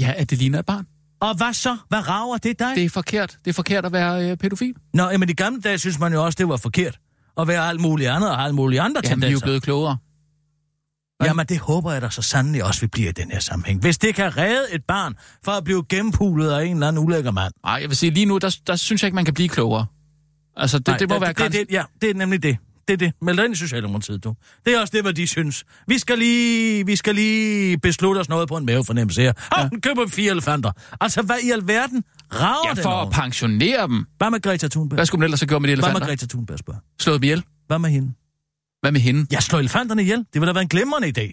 Ja, at det ligner et barn. Og hvad så? Hvad rager det dig? Det er forkert. Det er forkert at være øh, pædofil. Nå, jamen i gamle dage synes man jo også, det var forkert. At være alt muligt andet og alt muligt andre Ja, vi er jo tendenser. blevet klogere. Jamen, det håber jeg da så sandelig også, vi bliver i den her sammenhæng. Hvis det kan redde et barn for at blive gennempulet af en eller anden ulækker mand. Nej, jeg vil sige, lige nu, der, der synes jeg ikke, man kan blive klogere. Altså, det, Nej, det må være det, grænsen. det, Ja, det er nemlig det. Det er det. Meld dig ind i Socialdemokratiet, du. Det er også det, hvad de synes. Vi skal lige, vi skal lige beslutte os noget på en mavefornemmelse her. Åh, ja. køber fire elefanter. Altså, hvad i alverden rager Ja, det for at pensionere dem. Hvad med Greta Thunberg? Hvad skulle man ellers have gjort med de Hvad med elefanter? Greta Thunberg, spørger? Slået dem ihjel? Hvad med hende? Hvad med hende? Jeg slår elefanterne ihjel. Det ville da være en glimrende idé.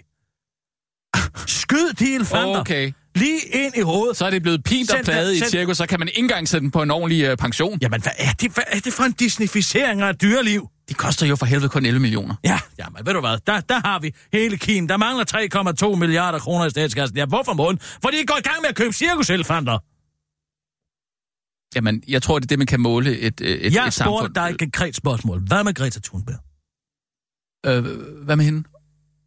Skyd de elefanter Okay. lige ind i hovedet. Så er det blevet pint og pladet i cirkus, så kan man ikke engang sætte den på en ordentlig øh, pension. Jamen, hvad er, det, hvad er det for en disnificering af dyreliv? De koster jo for helvede kun 11 millioner. Ja, jamen, ved du hvad, der, der har vi hele Kim. Der mangler 3,2 milliarder kroner i statskassen. Ja, hvorfor måden? Fordi de går i gang med at købe cirkuselefanter. Jamen, jeg tror, det er det, man kan måle et, et, et, Jeg et spurgte samfund. dig et konkret spørgsmål. Hvad med Greta Thunberg? Øh, hvad med hende?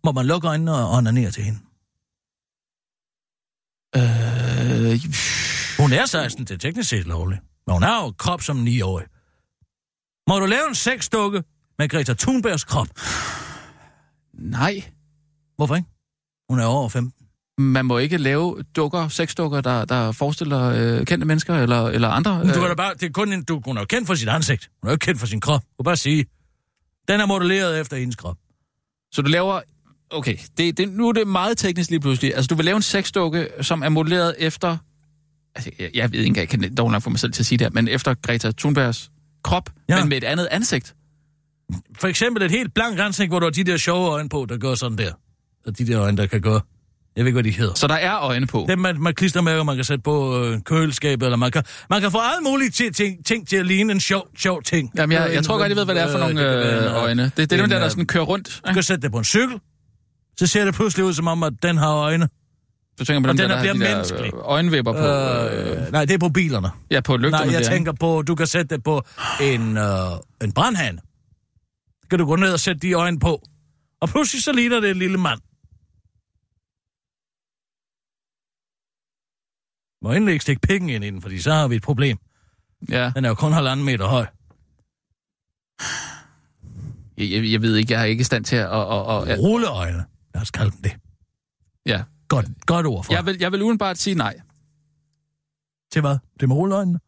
Må man lukke øjnene og onanere til hende? Øh, Hun er 16, det er teknisk set lovligt. Men hun har jo krop som 9-årig. Må du lave en sexdukke med Greta Thunbergs krop? nej, Hvorfor ikke? Hun er over 15. man må ikke lave dukker, sexdukker, der, der forestiller øh, kendte mennesker eller, eller andre. Men du øh, kan da bare, det er kun en, du, hun er jo kendt for sit ansigt. Hun er jo ikke kendt for sin krop. Du kan bare sige, den er modelleret efter hendes krop. Så du laver... Okay, det, det, nu er det meget teknisk lige pludselig. Altså, du vil lave en sexdukke, som er modelleret efter... Altså, jeg, jeg ved ikke, jeg kan dog nok få mig selv til at sige det her, men efter Greta Thunbergs krop, Ja. men med et andet ansigt. For eksempel et helt blankt ansigt, hvor du har de der sjove øjne på, der går sådan der. Og de der øjne, der kan gå... Jeg ved ikke, hvad de hedder. Så der er øjne på. Dem med, med klistermærker, man kan sætte på øh, køleskabet, eller man kan, man kan få alle mulige ting, ting, ting til at ligne en sjov, sjov ting. Jamen, jeg, Øh, jeg tror godt, jeg ved, hvad det er for øh, nogle det øh, øjne. Det, det er dem der, der sådan kører rundt. Du kan sætte det på en cykel, så ser det pludselig ud som om, at den har øjne. Du tænker på og den der, er der bliver de der menneskelig. øh, øjenvipper på. Øh, Øh, nej, det er på bilerne. ja, på lygterne Nej, jeg der. tænker på, du kan sætte det på en, øh, en brandhane. Kan du gå ned og sætte de øjne på. Og pludselig så ligner det en lille mand. Må endelig ikke stikke penge ind i den, fordi så har vi et problem. Ja, Den er jo kun halvanden meter høj. jeg, jeg, jeg ved ikke, jeg er ikke i stand til at... Og, og, og, ja, Rulleøjne. Lad os kalde dem det. ja. Godt, godt ord for. Jeg, vil, jeg vil udenbart sige nej. Til hvad? Det med rulleøjnene?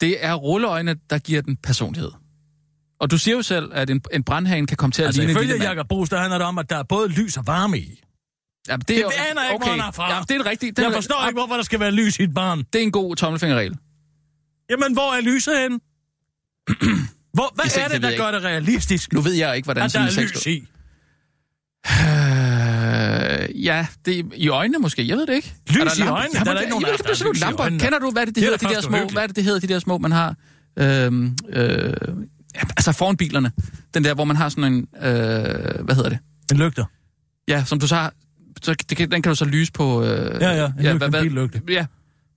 Det er rulleøjne, der giver den personlighed. Og du siger jo selv, at en, en brandhane kan komme til at Altså, ligne en ifølge lille mand. Jakob Brugs, der handler det om, at der er både lys og varme i. Jamen, det, Det er jo- aner jeg ikke, hvor han er fra. Jamen, det er det rigtige. Det er, Jeg forstår ikke, hvorfor der skal være lys i et barn. Det er en god tommelfingerregel. Jamen, hvor er lyset henne? Hvor, hvad Det er- er det det, der gør det realistisk? Nu ved jeg ikke, hvordan At der sådan er en lys sex... i. Øh, ja, det er i øjnene måske. Jeg ved det ikke. Lys Er der i lamper? øjnene? Jamen, Der er da ikke nogen, der der er er sådan nogle lys i lamper. Kender du, hvad det, det Det er hedder, de der små, hvad er det, det hedder, de der små, man har? Øhm, øh, ja, altså foran bilerne. Den der, hvor man har sådan en, øh, hvad hedder det? En lygter. Ja, som du så har, så, det kan, den kan du så lyse på... Øh, Ja, ja, en lygte, en billygte. Ja,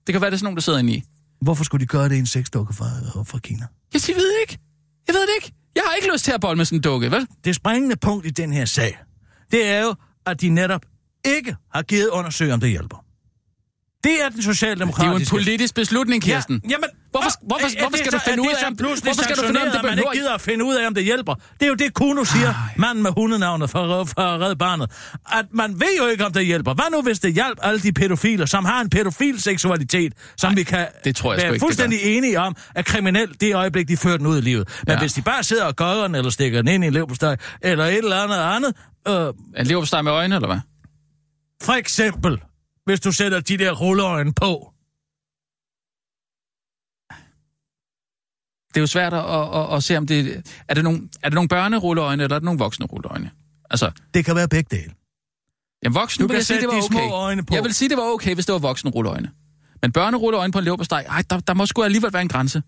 det kan være, det er sådan nogen, der sidder inde i. Hvorfor skulle de gøre det i en sexdukke fra, fra Kina? Jeg siger, ved ikke. Jeg ved det ikke. Jeg har ikke lyst til at bolle med sådan en dukke, vel? Det springende punkt i den her sag, det er jo, at de netop ikke har givet undersøge, om det hjælper. Det er den Det er jo socialdemokratiske... en politisk beslutning, Kirsten. Ja, jamen, Hvorfor- hvorfor- er- hvorfor det skal du finde ud det af, om- hvorfor skal du finde ud af, om det at man ikke gider at finde ud af, om det hjælper? Det er jo det, Kuno siger, manden med hundenavnet for, for Red Barnet. At man ved jo ikke, om det hjælper. Hvad nu, hvis det hjælper alle de pædofiler, som har en pædofil seksualitet, som Nej, vi kan det tror jeg være ikke, det fuldstændig enige om, er kriminelt det øjeblik, de fører den ud i livet. Men Ja. hvis de bare sidder og gør den, eller stikker den ind i en leverpostej, eller et eller andet andet, øh, En leverpostej med øjne, eller hvad? for eksempel, hvis du sætter de der rulleøjne på, Det er jo svært at, at, at, at se, om det er det nogle, er det nogle børnerulleøjne, eller er det nogle voksne rulleøjne? Altså, det kan være begge dele. jamen voksne, Du vil kan jeg sige, sætte det var de små okay. øjne på. Jeg vil sige, det var okay, hvis det var voksne rulleøjne. Men børnerulleøjne på en leverpostej, ej, der, der må sgu alligevel være en grænse.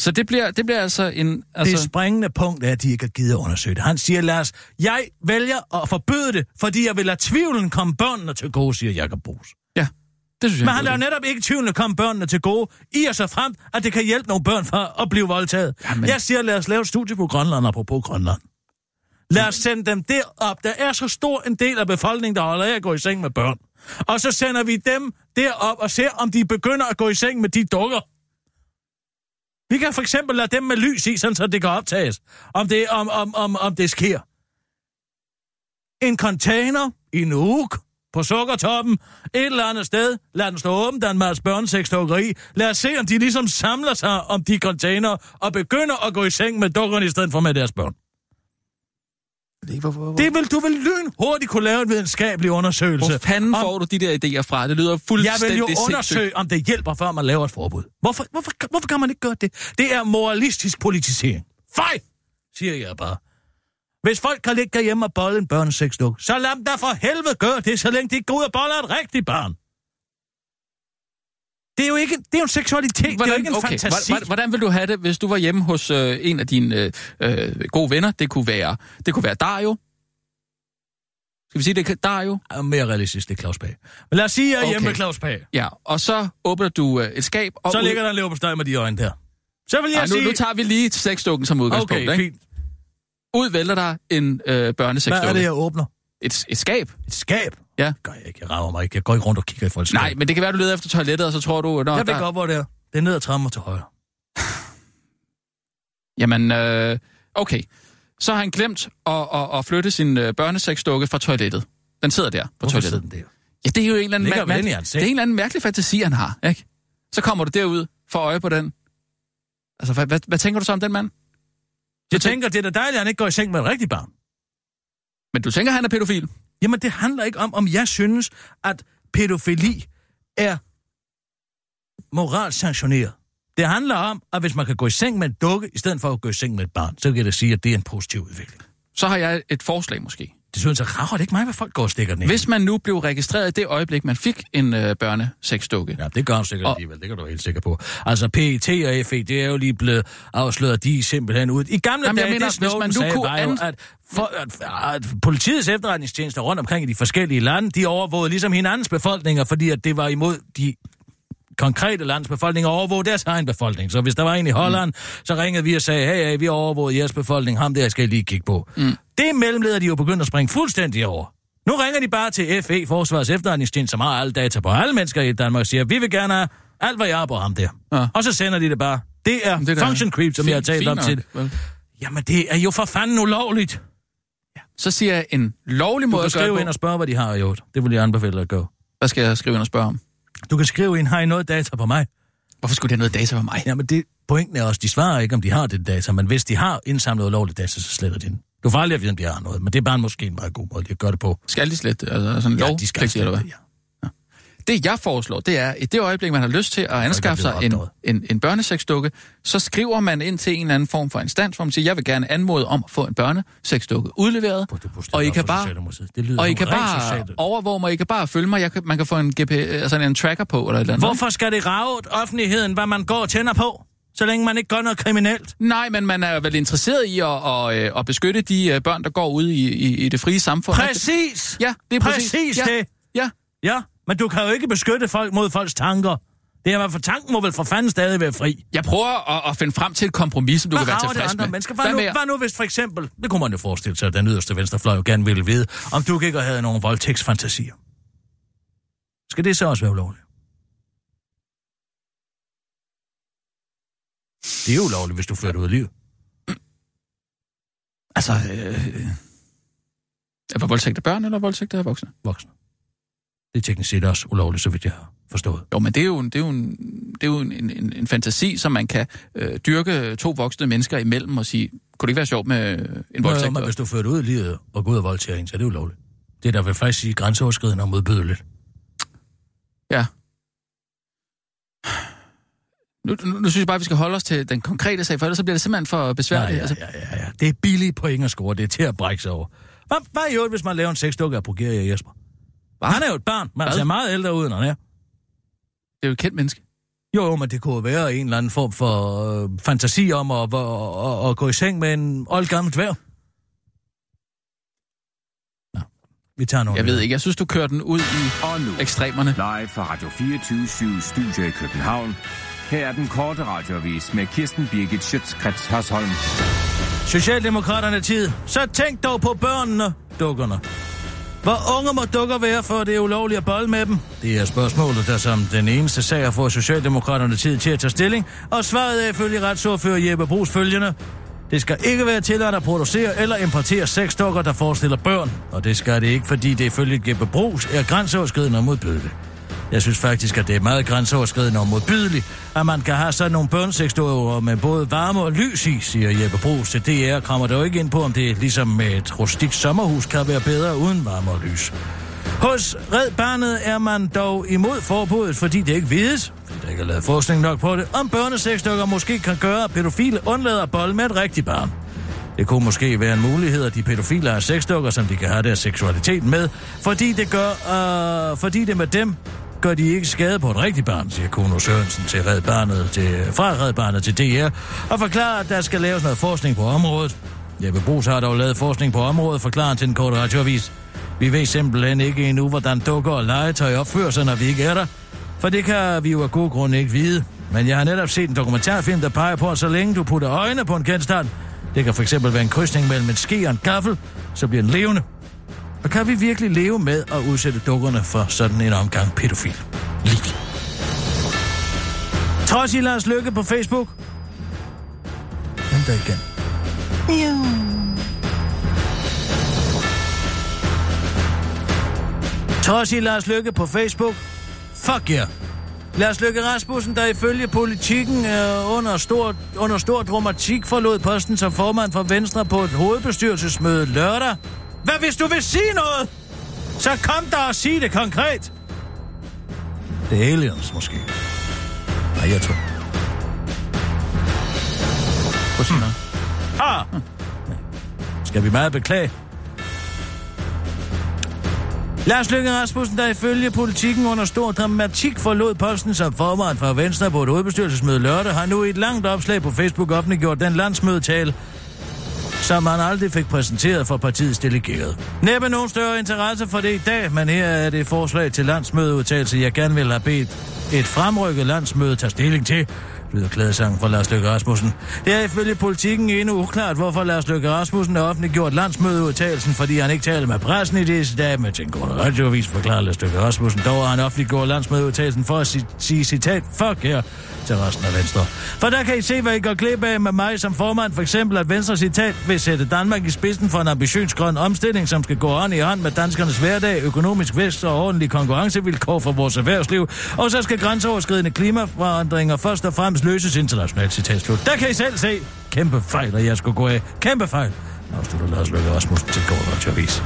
Så det bliver, det bliver altså en... Altså, Det springende punkt er, at de ikke har givet at undersøge det. Han siger, Lars, jeg vælger at forbyde det, fordi jeg vil lade tvivlen komme børnene til gode, siger Jacob Brugs. ja, det synes jeg. Men han lader netop ikke tvivlen komme børnene til gode, i og så frem, at det kan hjælpe nogle børn for at blive voldtaget. Jamen. Jeg siger, lad os lave et studie på Grønland, apropos Grønland. Lad os sende dem derop. Der er så stor en del af befolkningen, der holder af at gå i seng med børn. Og så sender vi dem derop og ser, om de begynder at gå i seng med de dukker. Vi kan for eksempel lade dem med lys i, sådan så det kan optages, om det, om, om, om, om det sker. En container i en uge på sukkertoppen, et eller andet sted. Lad den stå åben, der er en masse børnesexdukkeri. Lad os se, om de ligesom samler sig om de container og begynder at gå i seng med dukkerne i stedet for med deres børn. Hvor, hvor, Det vil du vil lyn hurtigt kunne lave en videnskabelig undersøgelse. hvor fanden om- får du de der idéer fra? Det lyder Jeg fuldstændig vil jo sindssygt. undersøge, om det hjælper, før man laver et forbud. Hvorfor, hvorfor, hvorfor kan man ikke gøre det? Det er moralistisk politisering. Fej, siger jeg bare. Hvis folk kan ligge derhjemme og bolle en børnesexduk, så lad dem da for helvede gøre det, så længe de ikke går ud og boller et rigtigt barn. Det er jo ikke, det er jo en seksualitet, hvordan, det er jo ikke en okay. fantasi. Hvordan, hvordan vil du have det, hvis du var hjemme hos øh, en af dine øh, øh, gode venner? Det kunne være, det kunne være Dario. Skal vi sige, det er Dario? Ja, mere realistisk, det er Claus Pag. Men lad os sige, at jeg er okay. hjemme med Claus Pag. Ja, og så åbner du øh, et skab. Og så ud... ligger der en lever på steg med de øjne der. Så vil jeg Ej, nu, sige... nu tager vi lige sexdukken som udgangspunkt. Okay, ikke? fint. Ud vælter der en øh, børnesexdukke. Hvad er det, jeg åbner? Et, et skab. Et skab? Ja. Det gør jeg ikke. Jeg rager mig ikke. Jeg går ikke rundt og kigger i folks Nej, men det kan være, du leder efter toilettet, og så tror du... Nå, jeg ved der... godt, hvor det er. Det er ned ad trappen og til højre. Jamen, øh, okay. Så har han glemt at, at, at flytte sin øh, børnesexdukke fra toilettet. Den sidder der på Hvorfor toilettet. sidder den der? Ja, det er jo en eller anden, mær- mær- det er en eller anden mærkelig fantasi, han har, ikke? Så kommer du derud, for øje på den. Altså, hvad, hvad, hvad tænker du så om den mand? Jeg tænker, det er da dejligt, at han ikke går i seng med et rigtigt barn. Men du tænker, han er pædofil? Jamen, det handler ikke om, om jeg synes, at pædofili er moralsk sanktioneret. Det handler om, at hvis man kan gå i seng med en dukke, i stedet for at gå i seng med et barn, så kan jeg da sige, at det er en positiv udvikling. Så har jeg et forslag måske. Det synes jeg rager det ikke mig, hvad folk går og stikker den i. Hvis man nu blev registreret i det øjeblik, man fik en øh, børnesexdukke, Ja, det gør han sikkert Og- alligevel, det kan du være helt sikker på. Altså, PET og FE, det er jo lige blevet afsløret, de er simpelthen ud. I gamle Jamen, jeg dage, mener, det hvis man nu sagde, kunne var jo, an- at, for, at, at politiets efterretningstjenester rundt omkring i de forskellige lande, de overvågede ligesom hinandens befolkninger, fordi at det var imod de konkrete lands befolkning og overvåge deres egen befolkning. Så hvis der var en i Holland, mm. så ringede vi og sagde, hey, hey, vi har overvåget jeres befolkning, ham der skal I lige kigge på. Mm. Det mellemleder de jo begyndt at springe fuldstændig over. Nu ringer de bare til FE, Forsvars Efterretningstjeneste, som har alle data på alle mennesker i Danmark, og siger, vi vil gerne have alt, hvad jeg har på ham der. Ja. Og så sender de det bare. Det er det er function creep, som fint- jeg har talt om nok, til. vel? Jamen, det er jo for fanden ulovligt. så siger jeg en lovlig Du måde at gøre skrive det ind på. og spørge, hvad de har gjort. Det vil jeg anbefale at gøre. Hvad skal jeg skrive ind og spørge om? Du kan skrive ind, har I noget data på mig? Hvorfor skulle det have noget data for mig? Jamen, det, pointen er også, de svarer ikke, om de har det data, men hvis de har indsamlet ulovligt data, så sletter de den. Du får aldrig at vide, om de har noget, men det er bare måske en meget god måde at gøre det på. Skal de slet? Altså sådan Ja, lov, de skal eller hvad? slette det, ja. Det jeg foreslår, det er, i det øjeblik, man har lyst til at anskaffe sig en, en, en børnesexdukke, så skriver man ind til en eller anden form for instans, hvor man siger, jeg vil gerne anmode om at få en børnesexdukke udleveret, og I kan bare. Det lyder og I kan bare overvåge mig, I kan bare følge mig, jeg kan, man kan få en, GP, altså en tracker på, eller et eller andet. Hvorfor skal det rave offentligheden, hvad man går og tænder på, så længe man ikke gør noget kriminelt? Nej, men man er vel interesseret i at, at, at, at beskytte de øh, børn, der går ud i, i, i det frie samfund. Præcis! Ja, det er præcis. Præcis ja. det. Ja, Ja, men du kan jo ikke beskytte folk mod folks tanker. Det er fald tanken må vel for fanden stadig være fri. jeg prøver at, at finde frem til et kompromis, som du Hvad kan være tilfreds med. mennesker? Hvad, Hvad nu, hvad nu hvis for eksempel, det kunne man jo forestille sig, at den yderste venstrefløj jo gerne ville vide, om du ikke havde nogle voldtægtsfantasier. Skal det så også være ulovligt? Det er jo ulovligt, hvis du fører det ud af livet. Altså, øh, er det voldtægt af børn eller voldtægt af voksne? Voksne. Det er teknisk set også ulovligt, så vidt jeg har forstået. Jo, men det er jo, en- det er jo, en, det er jo en, en, en fantasi, som man kan øh, dyrke to voksne mennesker imellem og sige, kunne det ikke være sjovt med øh, en voldtægt? jo, men hvis du fører ud af livet og går ud og voldtager en, så er det ulovligt. Det er der vil faktisk sige grænseoverskridende og modbydeligt. Ja. Nu, nu, nu synes jeg bare, at vi skal holde os til den konkrete sag, for ellers så bliver det simpelthen for Ja, besværligt. ja, Altså, ja, ja, ja. Det er billige point at score. Det er til at brække sig over. Hvad, hvad er jo, hvis man laver en sexdukke af Progeria Jesper? Hvad? Han er jo et barn. Man Hvad? ser meget ældre ud, end han er. Det er jo et kendt menneske. Jo, men det kunne være en eller anden form for øh, fantasi om at, at, at, at gå i seng med en oldgammel dværg. Nå, vi tager nogle. Jeg ved ikke, jeg synes, du kører den ud i Og nu, ekstremerne. live fra Radio 24 Studio i København. Her er den korte radiovis med Kirsten Birgit Schøtzgrads Hasholm. Socialdemokraterne tid. Så tænk dog på børnene, dukkerne. Hvor unge må dukker være, for det er ulovligt at bolle med dem? Det er spørgsmålet, der som den eneste sag har fået Socialdemokraterne tid til at tage stilling, og svaret er ifølge retsordfører Jeppe Brugs følgende. Det skal ikke være tilladt at producere eller importere sexdukker, der forestiller børn, og det skal det ikke, fordi det ifølge Jeppe Brugs er grænseoverskridende og modbydeligt. Jeg synes faktisk, at det er meget grænseoverskridende og modbydeligt, at man kan have sådan nogle børnesexdukker med både varme og lys i, siger Jeppe Brugs til DR. Kommer det jo ikke ind på, om det ligesom med et rustikt sommerhus kan være bedre uden varme og lys. Hos Red Barnet er man dog imod forbuddet, fordi det ikke vides, fordi der ikke er lavet forskning nok på det, om børnesexdukker måske kan gøre, at pædofile undlader at bolle med et rigtigt barn. Det kunne måske være en mulighed, at de pædofile har sexdukker, som de kan have deres seksualitet med, fordi det, gør, øh, fordi det med dem gør de ikke skade på et rigtigt barn, siger Kuno Sørensen til Red Barnet, til, fra Red Barnet til DR, og forklarer, at der skal laves noget forskning på området. Jeppe Brugs har dog lavet forskning på området, forklarer til en kort radioavis. Vi ved simpelthen ikke endnu, hvordan dukker og legetøj opfører sig, når vi ikke er der. For det kan vi jo af god grund ikke vide. Men jeg har netop set en dokumentarfilm, der peger på, at så længe du putter øjne på en genstand, det kan fx være en krydsning mellem en ske og en gaffel, så bliver den levende. Og kan vi virkelig leve med at udsætte dukkerne for sådan en omgang pædofil? Lig. Trods i Lars Lykke på Facebook. Der igen. Trods i Lars Lykke på Facebook. Fuck yeah. Lars Løkke Rasmussen, der ifølge politikken øh, under, stor, under stor dramatik forlod posten som formand for Venstre på et hovedbestyrelsesmøde lørdag. Hvad hvis du vil sige noget? Så kom der og sig det konkret. Det er aliens måske. Nej, jeg tror. Prøv at noget. Ah! Skal vi meget beklage? Lars Løkke Rasmussen, der ifølge politikken under stor dramatik forlod posten som formand for Venstre på et hovedbestyrelsesmøde lørdag, har nu i et langt opslag på Facebook offentliggjort den landsmødetale, som han aldrig fik præsenteret for partiets delegerede. Næppe nogen større interesse for det i dag, men her er det forslag til landsmødeudtalelse, jeg gerne vil have bedt et fremrykket landsmøde tage stilling til, lyder klædesang fra Lars Løkke Rasmussen. Det er ifølge politikken endnu uklart, hvorfor Lars Løkke Rasmussen har offentliggjort landsmødeudtagelsen, fordi han ikke taler med pressen i disse dage, men til en god radioavis forklarer Lars Løkke Rasmussen. Dog har han offentliggjort landsmødeudtagelsen for at si- sige citat, fuck her, til resten af Venstre. For der kan I se, hvad I går glip af med mig som formand, for eksempel at Venstre citat vil sætte Danmark i spidsen for en ambitiøs grøn omstilling, som skal gå hånd i hånd med danskernes hverdag, økonomisk vækst og ordentlige konkurrencevilkår for vores erhvervsliv, og så skal grænseoverskridende klimaforandringer først og fremmest løses internationalt, citat slut. Der kan I selv se. Kæmpe fejl, at jeg skulle gå af. Kæmpe fejl. Afslutter Lars Løkke Rasmussen til Gård Radioavis.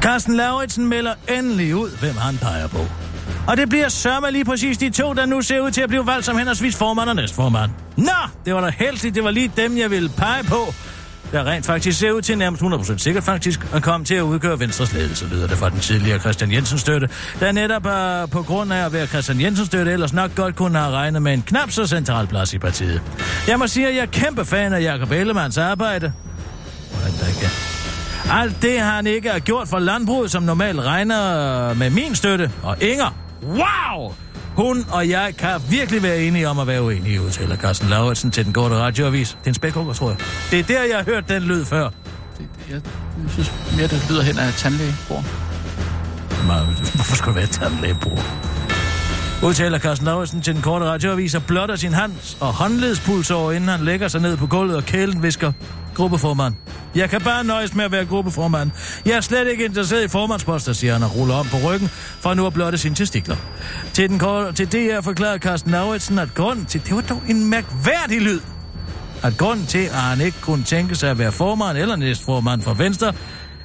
Carsten Lauritsen melder endelig ud, hvem han peger på. Og det bliver sørme lige præcis de to, der nu ser ud til at blive valgt som henholdsvis formand og næstformand. Nå, det var da heldigt, det var lige dem, jeg ville pege på. Der rent faktisk ser ud til nærmest 100% sikkert faktisk at komme til at udgøre Venstres ledelse, lyder det fra den tidligere Christian Jensen støtte, der netop uh, på grund af at være Christian Jensen støtte, ellers nok godt kunne have regnet med en knap så central plads i partiet. Jeg må sige, at jeg er kæmpe fan af Jakob Ellemanns arbejde. Hvordan der ikke. Alt det har han ikke har gjort for landbruget, som normalt regner med min støtte. Og Inger, wow! Hun og jeg kan virkelig være enige om at være uenige, udtaler Carsten Lauritsen til den korte radioavis. Det er en spækhugger, tror jeg. Det er der, jeg har hørt den lyd før. Det, det, jeg, jeg synes mere, det lyder hen af tandlægebord. Hvorfor skulle det være tandlægebror? Udtaler Carsten Lauritsen til den korte radioavis og blotter sin hands og håndledspuls over, inden han lægger sig ned på gulvet og kælen visker. Gruppeformand. Jeg kan bare nøjes med at være gruppeformand. Jeg er slet ikke interesseret i formandsposter, siger han og ruller om på ryggen, for nu at blotte sine testikler. Til, den til det her forklarer Carsten Lauritsen, at grunden til... Det var dog en mærkværdig lyd. At grunden til, at han ikke kunne tænke sig at være formand eller næstformand for Venstre,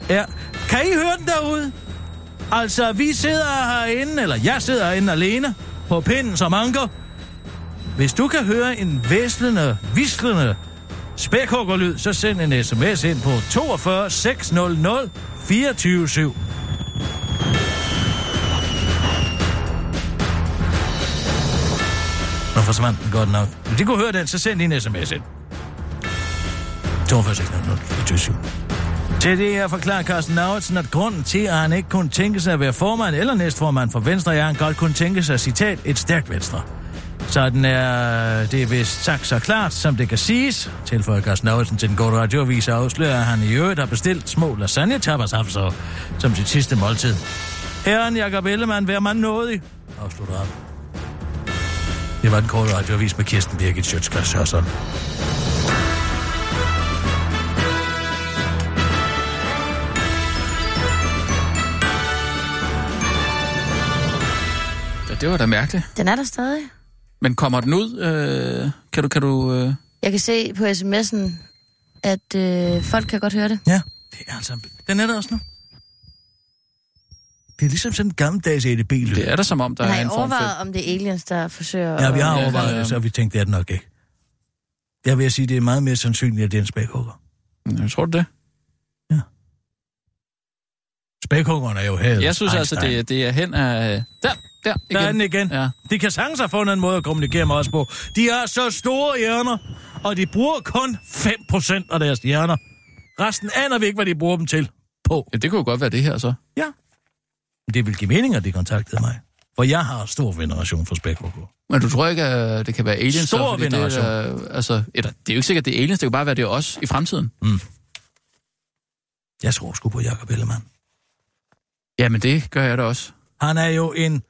er... Kan I høre den derude? Altså, vi sidder herinde, eller jeg sidder herinde alene, på pinden som anker. Hvis du kan høre en væslende, vislende spækhuggerlyd, så send en sms ind på 42 600 247. Nå forsvandt den godt nok. Hvis de kunne høre den, så send en sms ind. 42 600 24 7. Til det her forklarer Carsten Lauritsen, at grunden til, at han ikke kunne tænke sig at være formand eller næstformand for Venstre, er, at han godt kunne tænke sig, citat, et stærkt Venstre. Sådan er det vist sagt så klart, som det kan siges, tilføjer Carsten Lauritsen til den gode radioavis og afslører, at han i øvrigt har bestilt små lasagne tapas som sit sidste måltid. Herren Jakob Ellemann, vær man nådig, afslutter han. Det var den korte radioavis med Kirsten Birgit Sjøtskreds Hørsson. Ja, det var da mærkeligt. Den er der stadig. Men kommer den ud? Øh, kan du... Kan du øh... Jeg kan se på sms'en, at øh, folk kan godt høre det. Ja, det er altså... Den er der også nu. Det er ligesom sådan en gammeldags EDB-lyd. Det er da som om, der Men er en form for... overvejet, om det er aliens, der forsøger Ja, vi har at... overvejet ja. det, så vi tænkt, det er det nok ikke. Jeg vil sige, det er meget mere sandsynligt, at det er en spækhugger. Jeg tror du det? Spækhuggerne er jo her. Jeg synes altså, det, det er hen af... Der, der, igen. Der er den igen. Ja. De kan sagtens have fundet en måde at kommunikere med os på. De har så store hjerner, og de bruger kun 5% af deres hjerner. Resten aner vi ikke, hvad de bruger dem til på. ja, det kunne jo godt være det her så. Ja. Det vil give mening, at de kontaktede mig. For jeg har stor veneration for spækhugger. Men du tror ikke, at det kan være aliens? Stor så, fordi det, veneration. er, altså, eller, det er jo ikke sikkert, at det er aliens. Det kan bare være, det er os i fremtiden. Jeg tror sgu på Jacob Ellemann. Jamen, det gør jeg da også. Han er jo en...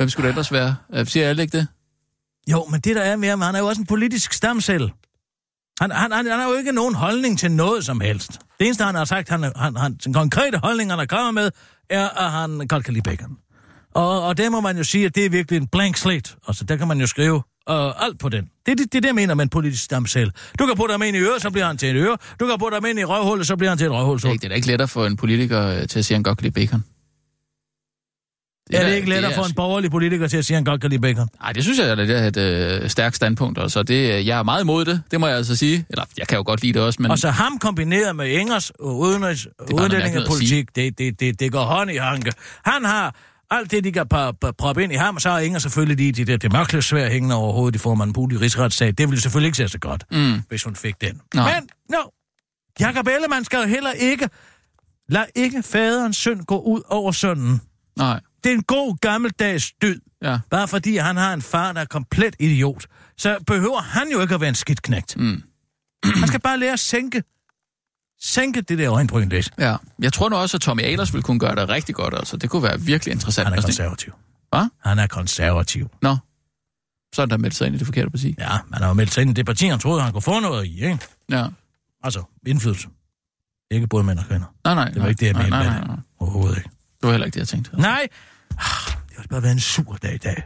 Hvem skulle det ellers være? Øh, Siger alle ikke det? Jo, men det der er ham, han er jo også en politisk stamcelle. Han, han, han, han har jo ikke nogen holdning til noget som helst. Det eneste, han har sagt, han, han, han, den konkrete holdning, han er kommet med, er, at han godt kan lide bacon. Og, og det må man jo sige, at det er virkelig en blank slate. Altså, der kan man jo skrive uh, alt på den. Det er det, det, jeg mener med en politisk stamcelle. Du kan putte ham ind i øret, så bliver han til et øre. Du kan putte ham ind i røvhullet, så bliver han til et røvhul. Det er, ikke, det er da ikke lettere for en politiker øh, til at sige, at han godt kan lide bacon. Er det ikke er for en borgerlig politiker til at sige, at han godt kan lide bacon? Nej, det synes jeg er lidt et øh, stærkt standpunkt. Altså, det, øh, jeg er meget imod det, det må jeg altså sige. Eller, jeg kan jo godt lide det også, men... Og så ham kombineret med Ingers udenrigs, at udlændingepolitik, det, det, det, det går hånd i hanke. Han har alt det, de kan proppe ind i ham, og så har Inger selvfølgelig lige de der demokles hængende over hovedet i form af en pulig rigsretssag. Det ville selvfølgelig ikke se så godt, Mm. hvis hun fik den. Nej. Men, no, Jakob Ellemann skal jo heller ikke... Lad ikke faderens synd gå ud over sønnen. Nej, Det er en god gammeldags dyd. ja. Bare fordi han har en far, der er komplet idiot, så behøver han jo ikke at være en skidt knægt. Mm. Han skal bare lære at sænke, sænke det der øjenbryn lidt. ja. Jeg tror nu også, at Tommy Ahlers ville kunne gøre det rigtig godt. Altså. Det kunne være virkelig interessant. Han er Altså, konservativ. Hvad? Han er konservativ. Nå, så er der meldt sig ind i det forkerte parti. Ja, man har jo meldt sig ind i det parti, han troede, han kunne få noget i, ikke? Ja. Altså, indflydelse. Ikke både mænd og kvinder. Nej, nej. Det var ikke det, jeg nej, mente nej, nej, nej. Overhovedet ikke. Det var heller ikke det, jeg tænkte. Nej! Det har bare været en sur dag i dag.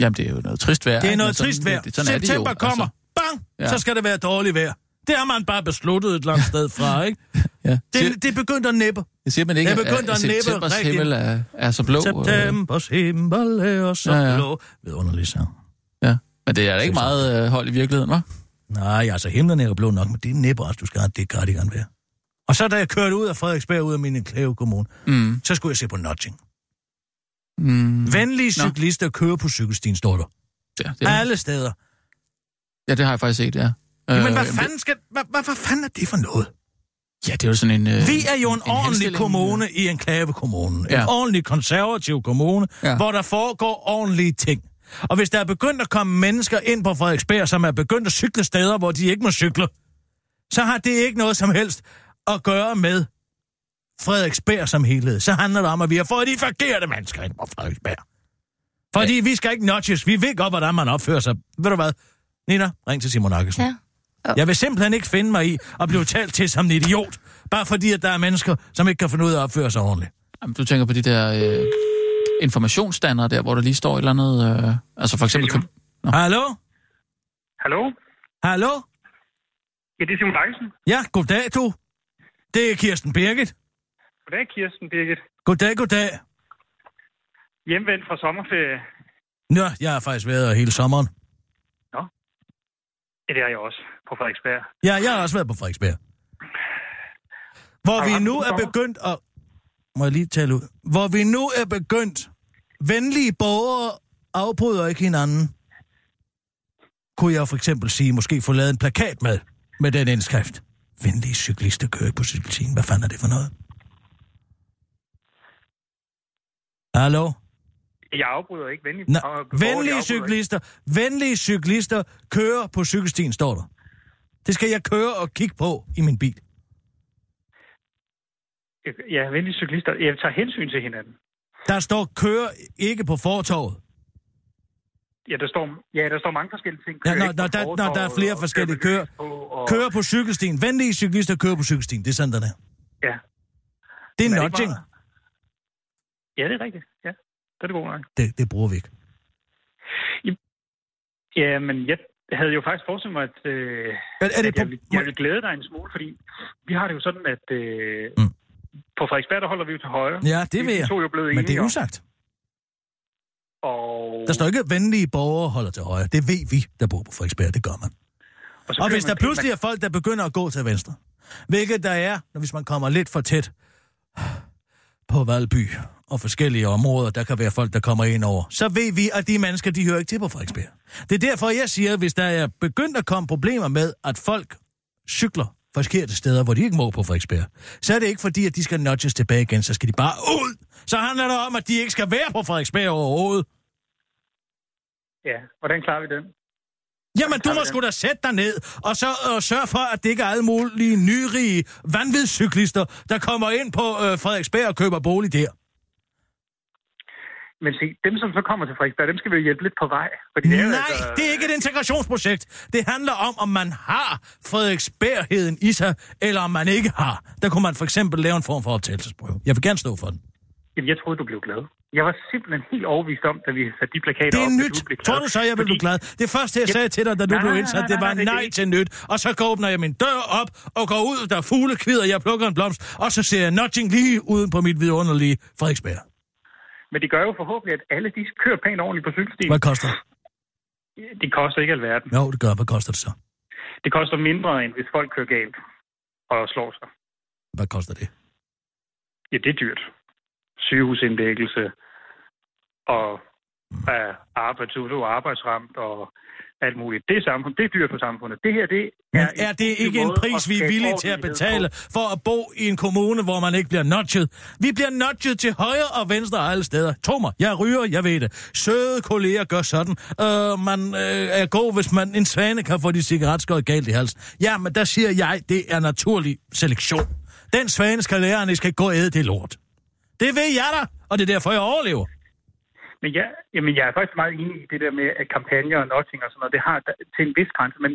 Jamen, det er jo noget trist vejr. Det er noget sådan- trist vejr. det- sådan er det jo, September kommer. Bang! Ja. Så skal det være dårligt vejr. Det har man bare besluttet et andet sted fra, ikke? Ja. Det, det er begyndt at næppe. jeg siger man ikke, at, begyndte at at næppe septembers rigtig. himmel er, er så blå. øh, Septembers himmel er så Ja, ja. blå. Vidunderlig sang. Ja. Men det er da ikke meget øh, hold i virkeligheden, hva'? Nej, altså himlen er jo blå nok, men det er næppe også, du skal have det cardigan være. Og så da jeg kørte ud af Frederiksberg, ud af min Klæve Kommune, Mm. så skulle jeg se på nudging. Mm. Venlige Nå. cyklister kører på cykelstien, står der. Ja, det, Alle steder. ja, det har jeg faktisk set, ja. Jamen, Øh, hvad fanden, skal, hvad, hvad, hvad fanden er det for noget? Ja, det er jo sådan en... Øh, Vi er jo en, en ordentlig kommune i en klavekommune. Ja. En ordentlig konservativ kommune, ja. hvor der foregår ordentlige ting. Og hvis der er begyndt at komme mennesker ind på Frederiksberg, som er begyndt at cykle steder, hvor de ikke må cykle, så har det ikke noget som helst at gøre med Frederiksberg som helhed. Så handler det om, at vi har fået de forkerte mennesker ind på Frederiksberg. Fordi ja. vi skal ikke notches. Vi ved godt, hvordan man opfører sig. Ved du hvad? Nina, ring til Simon Akkesen. Ja. Jeg vil simpelthen ikke finde mig i at blive talt til som en idiot, bare fordi, at der er mennesker, som ikke kan finde ud af at opføre sig ordentligt. Jamen, du tænker på de der øh, informationsstandere der, hvor der lige står et eller andet... Øh, altså for eksempel... Køb... Nå. Hallo? Hallo? Hallo? Ja, det er Simon Lakkesen. Ja, goddag du. Det er Kirsten Birgit. Goddag, Kirsten Birgit. Goddag, goddag. Hjemvendt fra sommerferie. Nå, jeg har faktisk været her hele sommeren. Ja, det har jeg også på Frederiksberg. Ja, jeg har også været på Frederiksberg. Hvor Har vi nu er begyndt at... Må jeg lige tale ud? Hvor vi nu er begyndt... Venlige borgere afbryder ikke hinanden. Kunne jeg for eksempel sige, måske få lavet en plakat med, med den indskrift. Venlige cyklister kører ikke på cykelstien. Hvad fanden er det for noget? Hallo? Jeg afbryder ikke venligt. Nå, venlige cyklister, venlige cyklister kører på cykelstien, står der. Det skal jeg køre og kigge på i min bil. ikke. Ja, venlige cyklister. Jeg tager hensyn til hinanden. Der står kør ikke på fortorvet. Ja, der står, ja, der står mange forskellige ting. Ja, når- når der- når der er flere og forskellige kører- på, og... Kører på cykelstien. Venlige cyklister kører på cykelstien. Det er sådan, der er. Ja. Det er Men er det nudging. meget? Ja, det er rigtigt. Ja, det er det god nok. Det, det bruger vi ikke. Ja, men jeg havde jo faktisk forestillet mig, at, øh, Er, er det at jeg, vil, jeg vil glæde dig en smule, fordi vi har det jo sådan, at øh, Mm. på Frederiksberg, der holder vi jo til højre. Ja, det Vi ved jeg. to er jo blevet Men det er om. Og... Der står ikke, at venlige borgere holder til højre. Det ved vi, der bor på Frederiksberg. Det gør man. Og kører hvis man der pludselig er folk, der begynder at gå til venstre, hvilket der er, når hvis man kommer lidt for tæt på Valby og forskellige områder, der kan være folk, der kommer ind over, så ved vi, at de mennesker, de hører ikke til på Frederiksberg. Det er derfor, jeg siger, at hvis der er begyndt at komme problemer med, at folk cykler forkerte steder, hvor de ikke må på Frederiksberg, så er det ikke fordi, at de skal nudges tilbage igen, så skal de bare ud. Så handler det om, at de ikke skal være på Frederiksberg overhovedet. Ja, hvordan klarer vi den? Jamen, du må sgu da sætte dig ned, og så øh, sørge for, at det ikke er alle mulige nyrige vanvidscyklister, der kommer ind på øh, Frederiksberg og køber bolig der. Men se, dem som så kommer til Frederiksberg, dem skal vi jo hjælpe lidt på vej. Fordi det er Nej, altså, det er ikke et integrationsprojekt. Det handler om, om man har Frederiksbergheden i sig, eller om man ikke har. Der kunne man for eksempel lave en form for optagelsesprøve. Jeg vil gerne stå for den. Jamen, jeg troede, du blev glad. Jeg var simpelthen helt overbevist om, da vi satte de plakater Det er op, nyt. du blev glad. Tror du så, jeg vil Fordi- blive glad? Det første, jeg sagde til dig, da du Nej, blev nej, indsat, nej, det nej, var nej, nej ikke- til nyt. Og så går åbner jeg min dør op og går ud, der er fuglekvider, jeg plukker en blomst, og så ser jeg nudging lige uden på mit vidunderlige Frederiksberg. Men det gør jo forhåbentlig, at alle de kører pænt ordentligt på cykelstien. Hvad koster det? Det koster ikke alverden. Jo, det gør. Hvad koster det så? Det koster mindre, end hvis folk kører galt og slår sig. Hvad koster det? Ja, det er dyrt. Sygehusindlæggelse og uh, arbejds, du er arbejdsramt og alt muligt. Det er, samfund, det er dyrt for samfundet. Det her, det Men er... er det ikke en pris, vi er villige til at betale for at bo i en kommune, hvor man ikke bliver nudget? Vi bliver nudget til højre og venstre alle steder. Tro mig, jeg ryger, jeg ved det. Søde kolleger gør sådan. Øh, man øh, er god, hvis man en svane kan få de cigaretskåret galt i halsen. Ja, men der siger jeg, det er naturlig selektion. Den svane skal lære, at I skal gå og æde det lort. Det ved jeg da, og det er derfor, jeg overlever. Men ja, jamen, jeg er faktisk meget enig i det der med, at kampagner og notting og sådan noget, det har til en vis grænse, men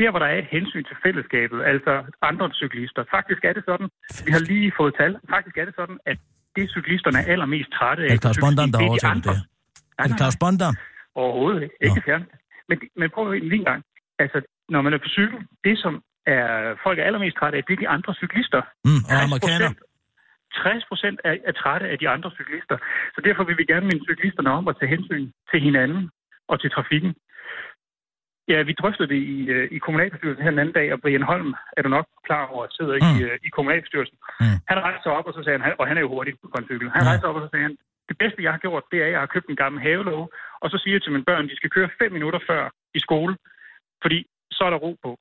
der, hvor der er et hensyn til fællesskabet, altså andre cyklister, faktisk er det sådan, vi har lige fået tal, faktisk er det sådan, at det cyklisterne er allermest trætte af... Er det Claus Bondam, der har det er de det? Nej, Er Claus Bondam? Overhovedet ikke. Ikke. Men, men prøv at lige en gang. Altså, når man er på cykel, det som er, folk er allermest trætte af, det er de andre cyklister. Mm, og amerikaner? 60 procent er, er trætte af de andre cyklister. Så derfor vil vi gerne minde cyklisterne om at tage hensyn til hinanden og til trafikken. Ja, vi drøftede det i, øh, i kommunalbestyrelsen her den anden dag, og Brian Holm er du nok klar over, at sidder mm. i, øh, i kommunalbestyrelsen. Mm. Han rejste sig op, og så sagde han, og han er jo hurtig på en cykel, han Ja. rejste sig op, og så sagde han, det bedste, jeg har gjort, det er, at jeg har købt en gammel havelåge, og så siger jeg til mine børn, de skal køre fem minutter før i skole, fordi så er der ro på.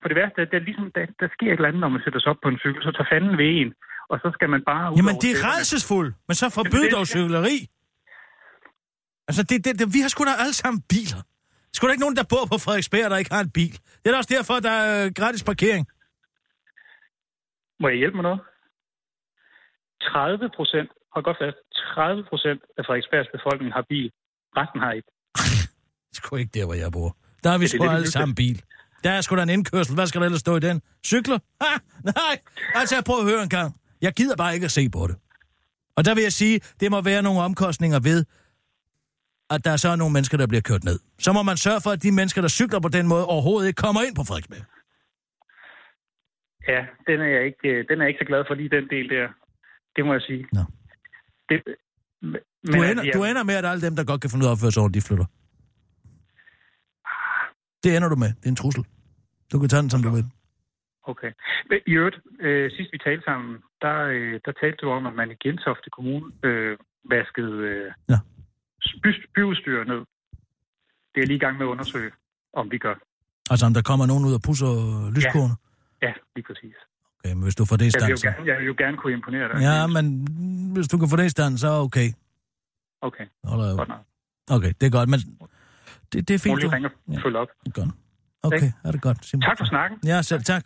For det værste er, at der, ligesom, der, der sker et eller andet, når man sætter sig op på en cykel, så tager fanden ved en, og så skal man bare... Jamen, det er redselsfuldt, men så forbyd dog cykleri. Altså, det, det, det, vi har sgu da alle sammen biler. Sgu da ikke nogen, der bor på Frederiksberg, der ikke har en bil. Det er da også derfor, der er øh, gratis parkering. Må jeg hjælpe med noget? 30 procent, hold godt fast, 30 procent af Frederiksbergs befolkning har bil. Resten har ikke. Sgu ikke der, hvor jeg bor. Der har vi det sgu det, alle sammen bil. Der er sgu da en indkørsel. Hvad skal der ellers stå i den? Cykler? Ha, nej. Altså, prøv at høre en gang. Jeg gider bare ikke at se på det. Og der vil jeg sige, det må være nogle omkostninger ved, at der så er nogle mennesker, der bliver kørt ned. Så må man sørge for, at de mennesker, der cykler på den måde, overhovedet ikke kommer ind på Frederiksberg. Ja, den er jeg ikke, øh, den er jeg ikke så glad for lige den del der. Det må jeg sige. Nå. Det, men, Du, ender, jeg- du ender med, at alle dem, der godt kan finde ud af at opføre sig ordentligt, de flytter. Det ender du med. Det er en trussel. Du kan tage den, som du vil. Okay. Men i øvrigt, øh, sidst vi talte sammen, der, øh, der talte du om, at man i Gentofte Kommune øh, vaskede øh, Ja. By, byudstyr ned. Det er lige i gang med at undersøge, om vi gør. Altså, om der kommer nogen ud og pusser lyskårene. Ja, lige præcis. Okay, men hvis du får det i Jeg vil, stand, jo gerne, jeg vil jo gerne kunne imponere dig. Ja, men hvis du kan få det i stand, så er okay. Okay, Hold godt nok. Okay, det er godt, men det, det er Fint, fint, lige du. ringe Ja. og følge op. Godt. Okay, er det godt, Simon. Tak for snakken. Ja, selv tak.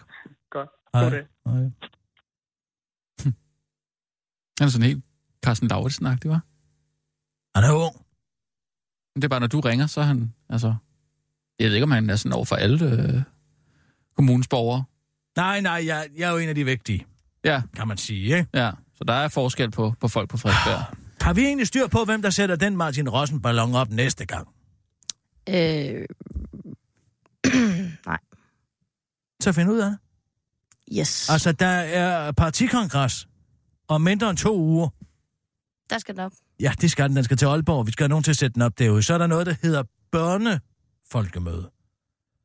Godt. Hej. Dag. Hej. Han er sådan helt Carsten Lauritsen-agtig, var. Han er ung. Det er bare, når du ringer, så er han, altså... Jeg ved ikke, om han er sådan over for alle øh, kommunens borgere. Nej, nej, jeg, jeg er jo en af de vigtige, Ja, kan man sige, ikke? ja. Så der er forskel på, på folk på Frederiksberg. Har vi egentlig styr på, hvem der sætter den Martin Rossen-ballon op næste gang? Øh... Nej. Så find ud af det. Yes. Altså, der er partikongres om mindre end to uger. Der skal den op. Ja, det skal den. Den skal til Aalborg. Vi skal have nogen til at sætte den op derude. Så er der noget, der hedder børnefolkemøde.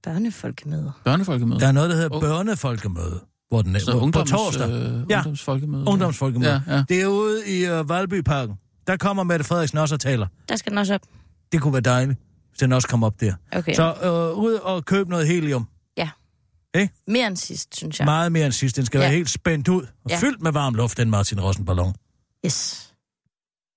Børnefolkemøde. Børnefolkemøde. Der er noget, der hedder Ung- børnefolkemøde, hvor den er, Så hvor, på ungdoms, torsdag. Øh, Ja. ungdomsfolkemøde. Ungdomsfolkemøde. Ja, ja. Det er ude i uh, Valbyparken. Der kommer Mette Frederiksen også og taler. Der skal den også op. Det kunne være dejligt, hvis den også kom op der. Okay. Så øh, ud og køb noget helium. Mere end sidst, synes Ja. jeg. Meget mere end sidst. Den skal Ja. være helt spændt ud og Ja. fyldt med varm luft, den Martin Rossen ballon. Yes.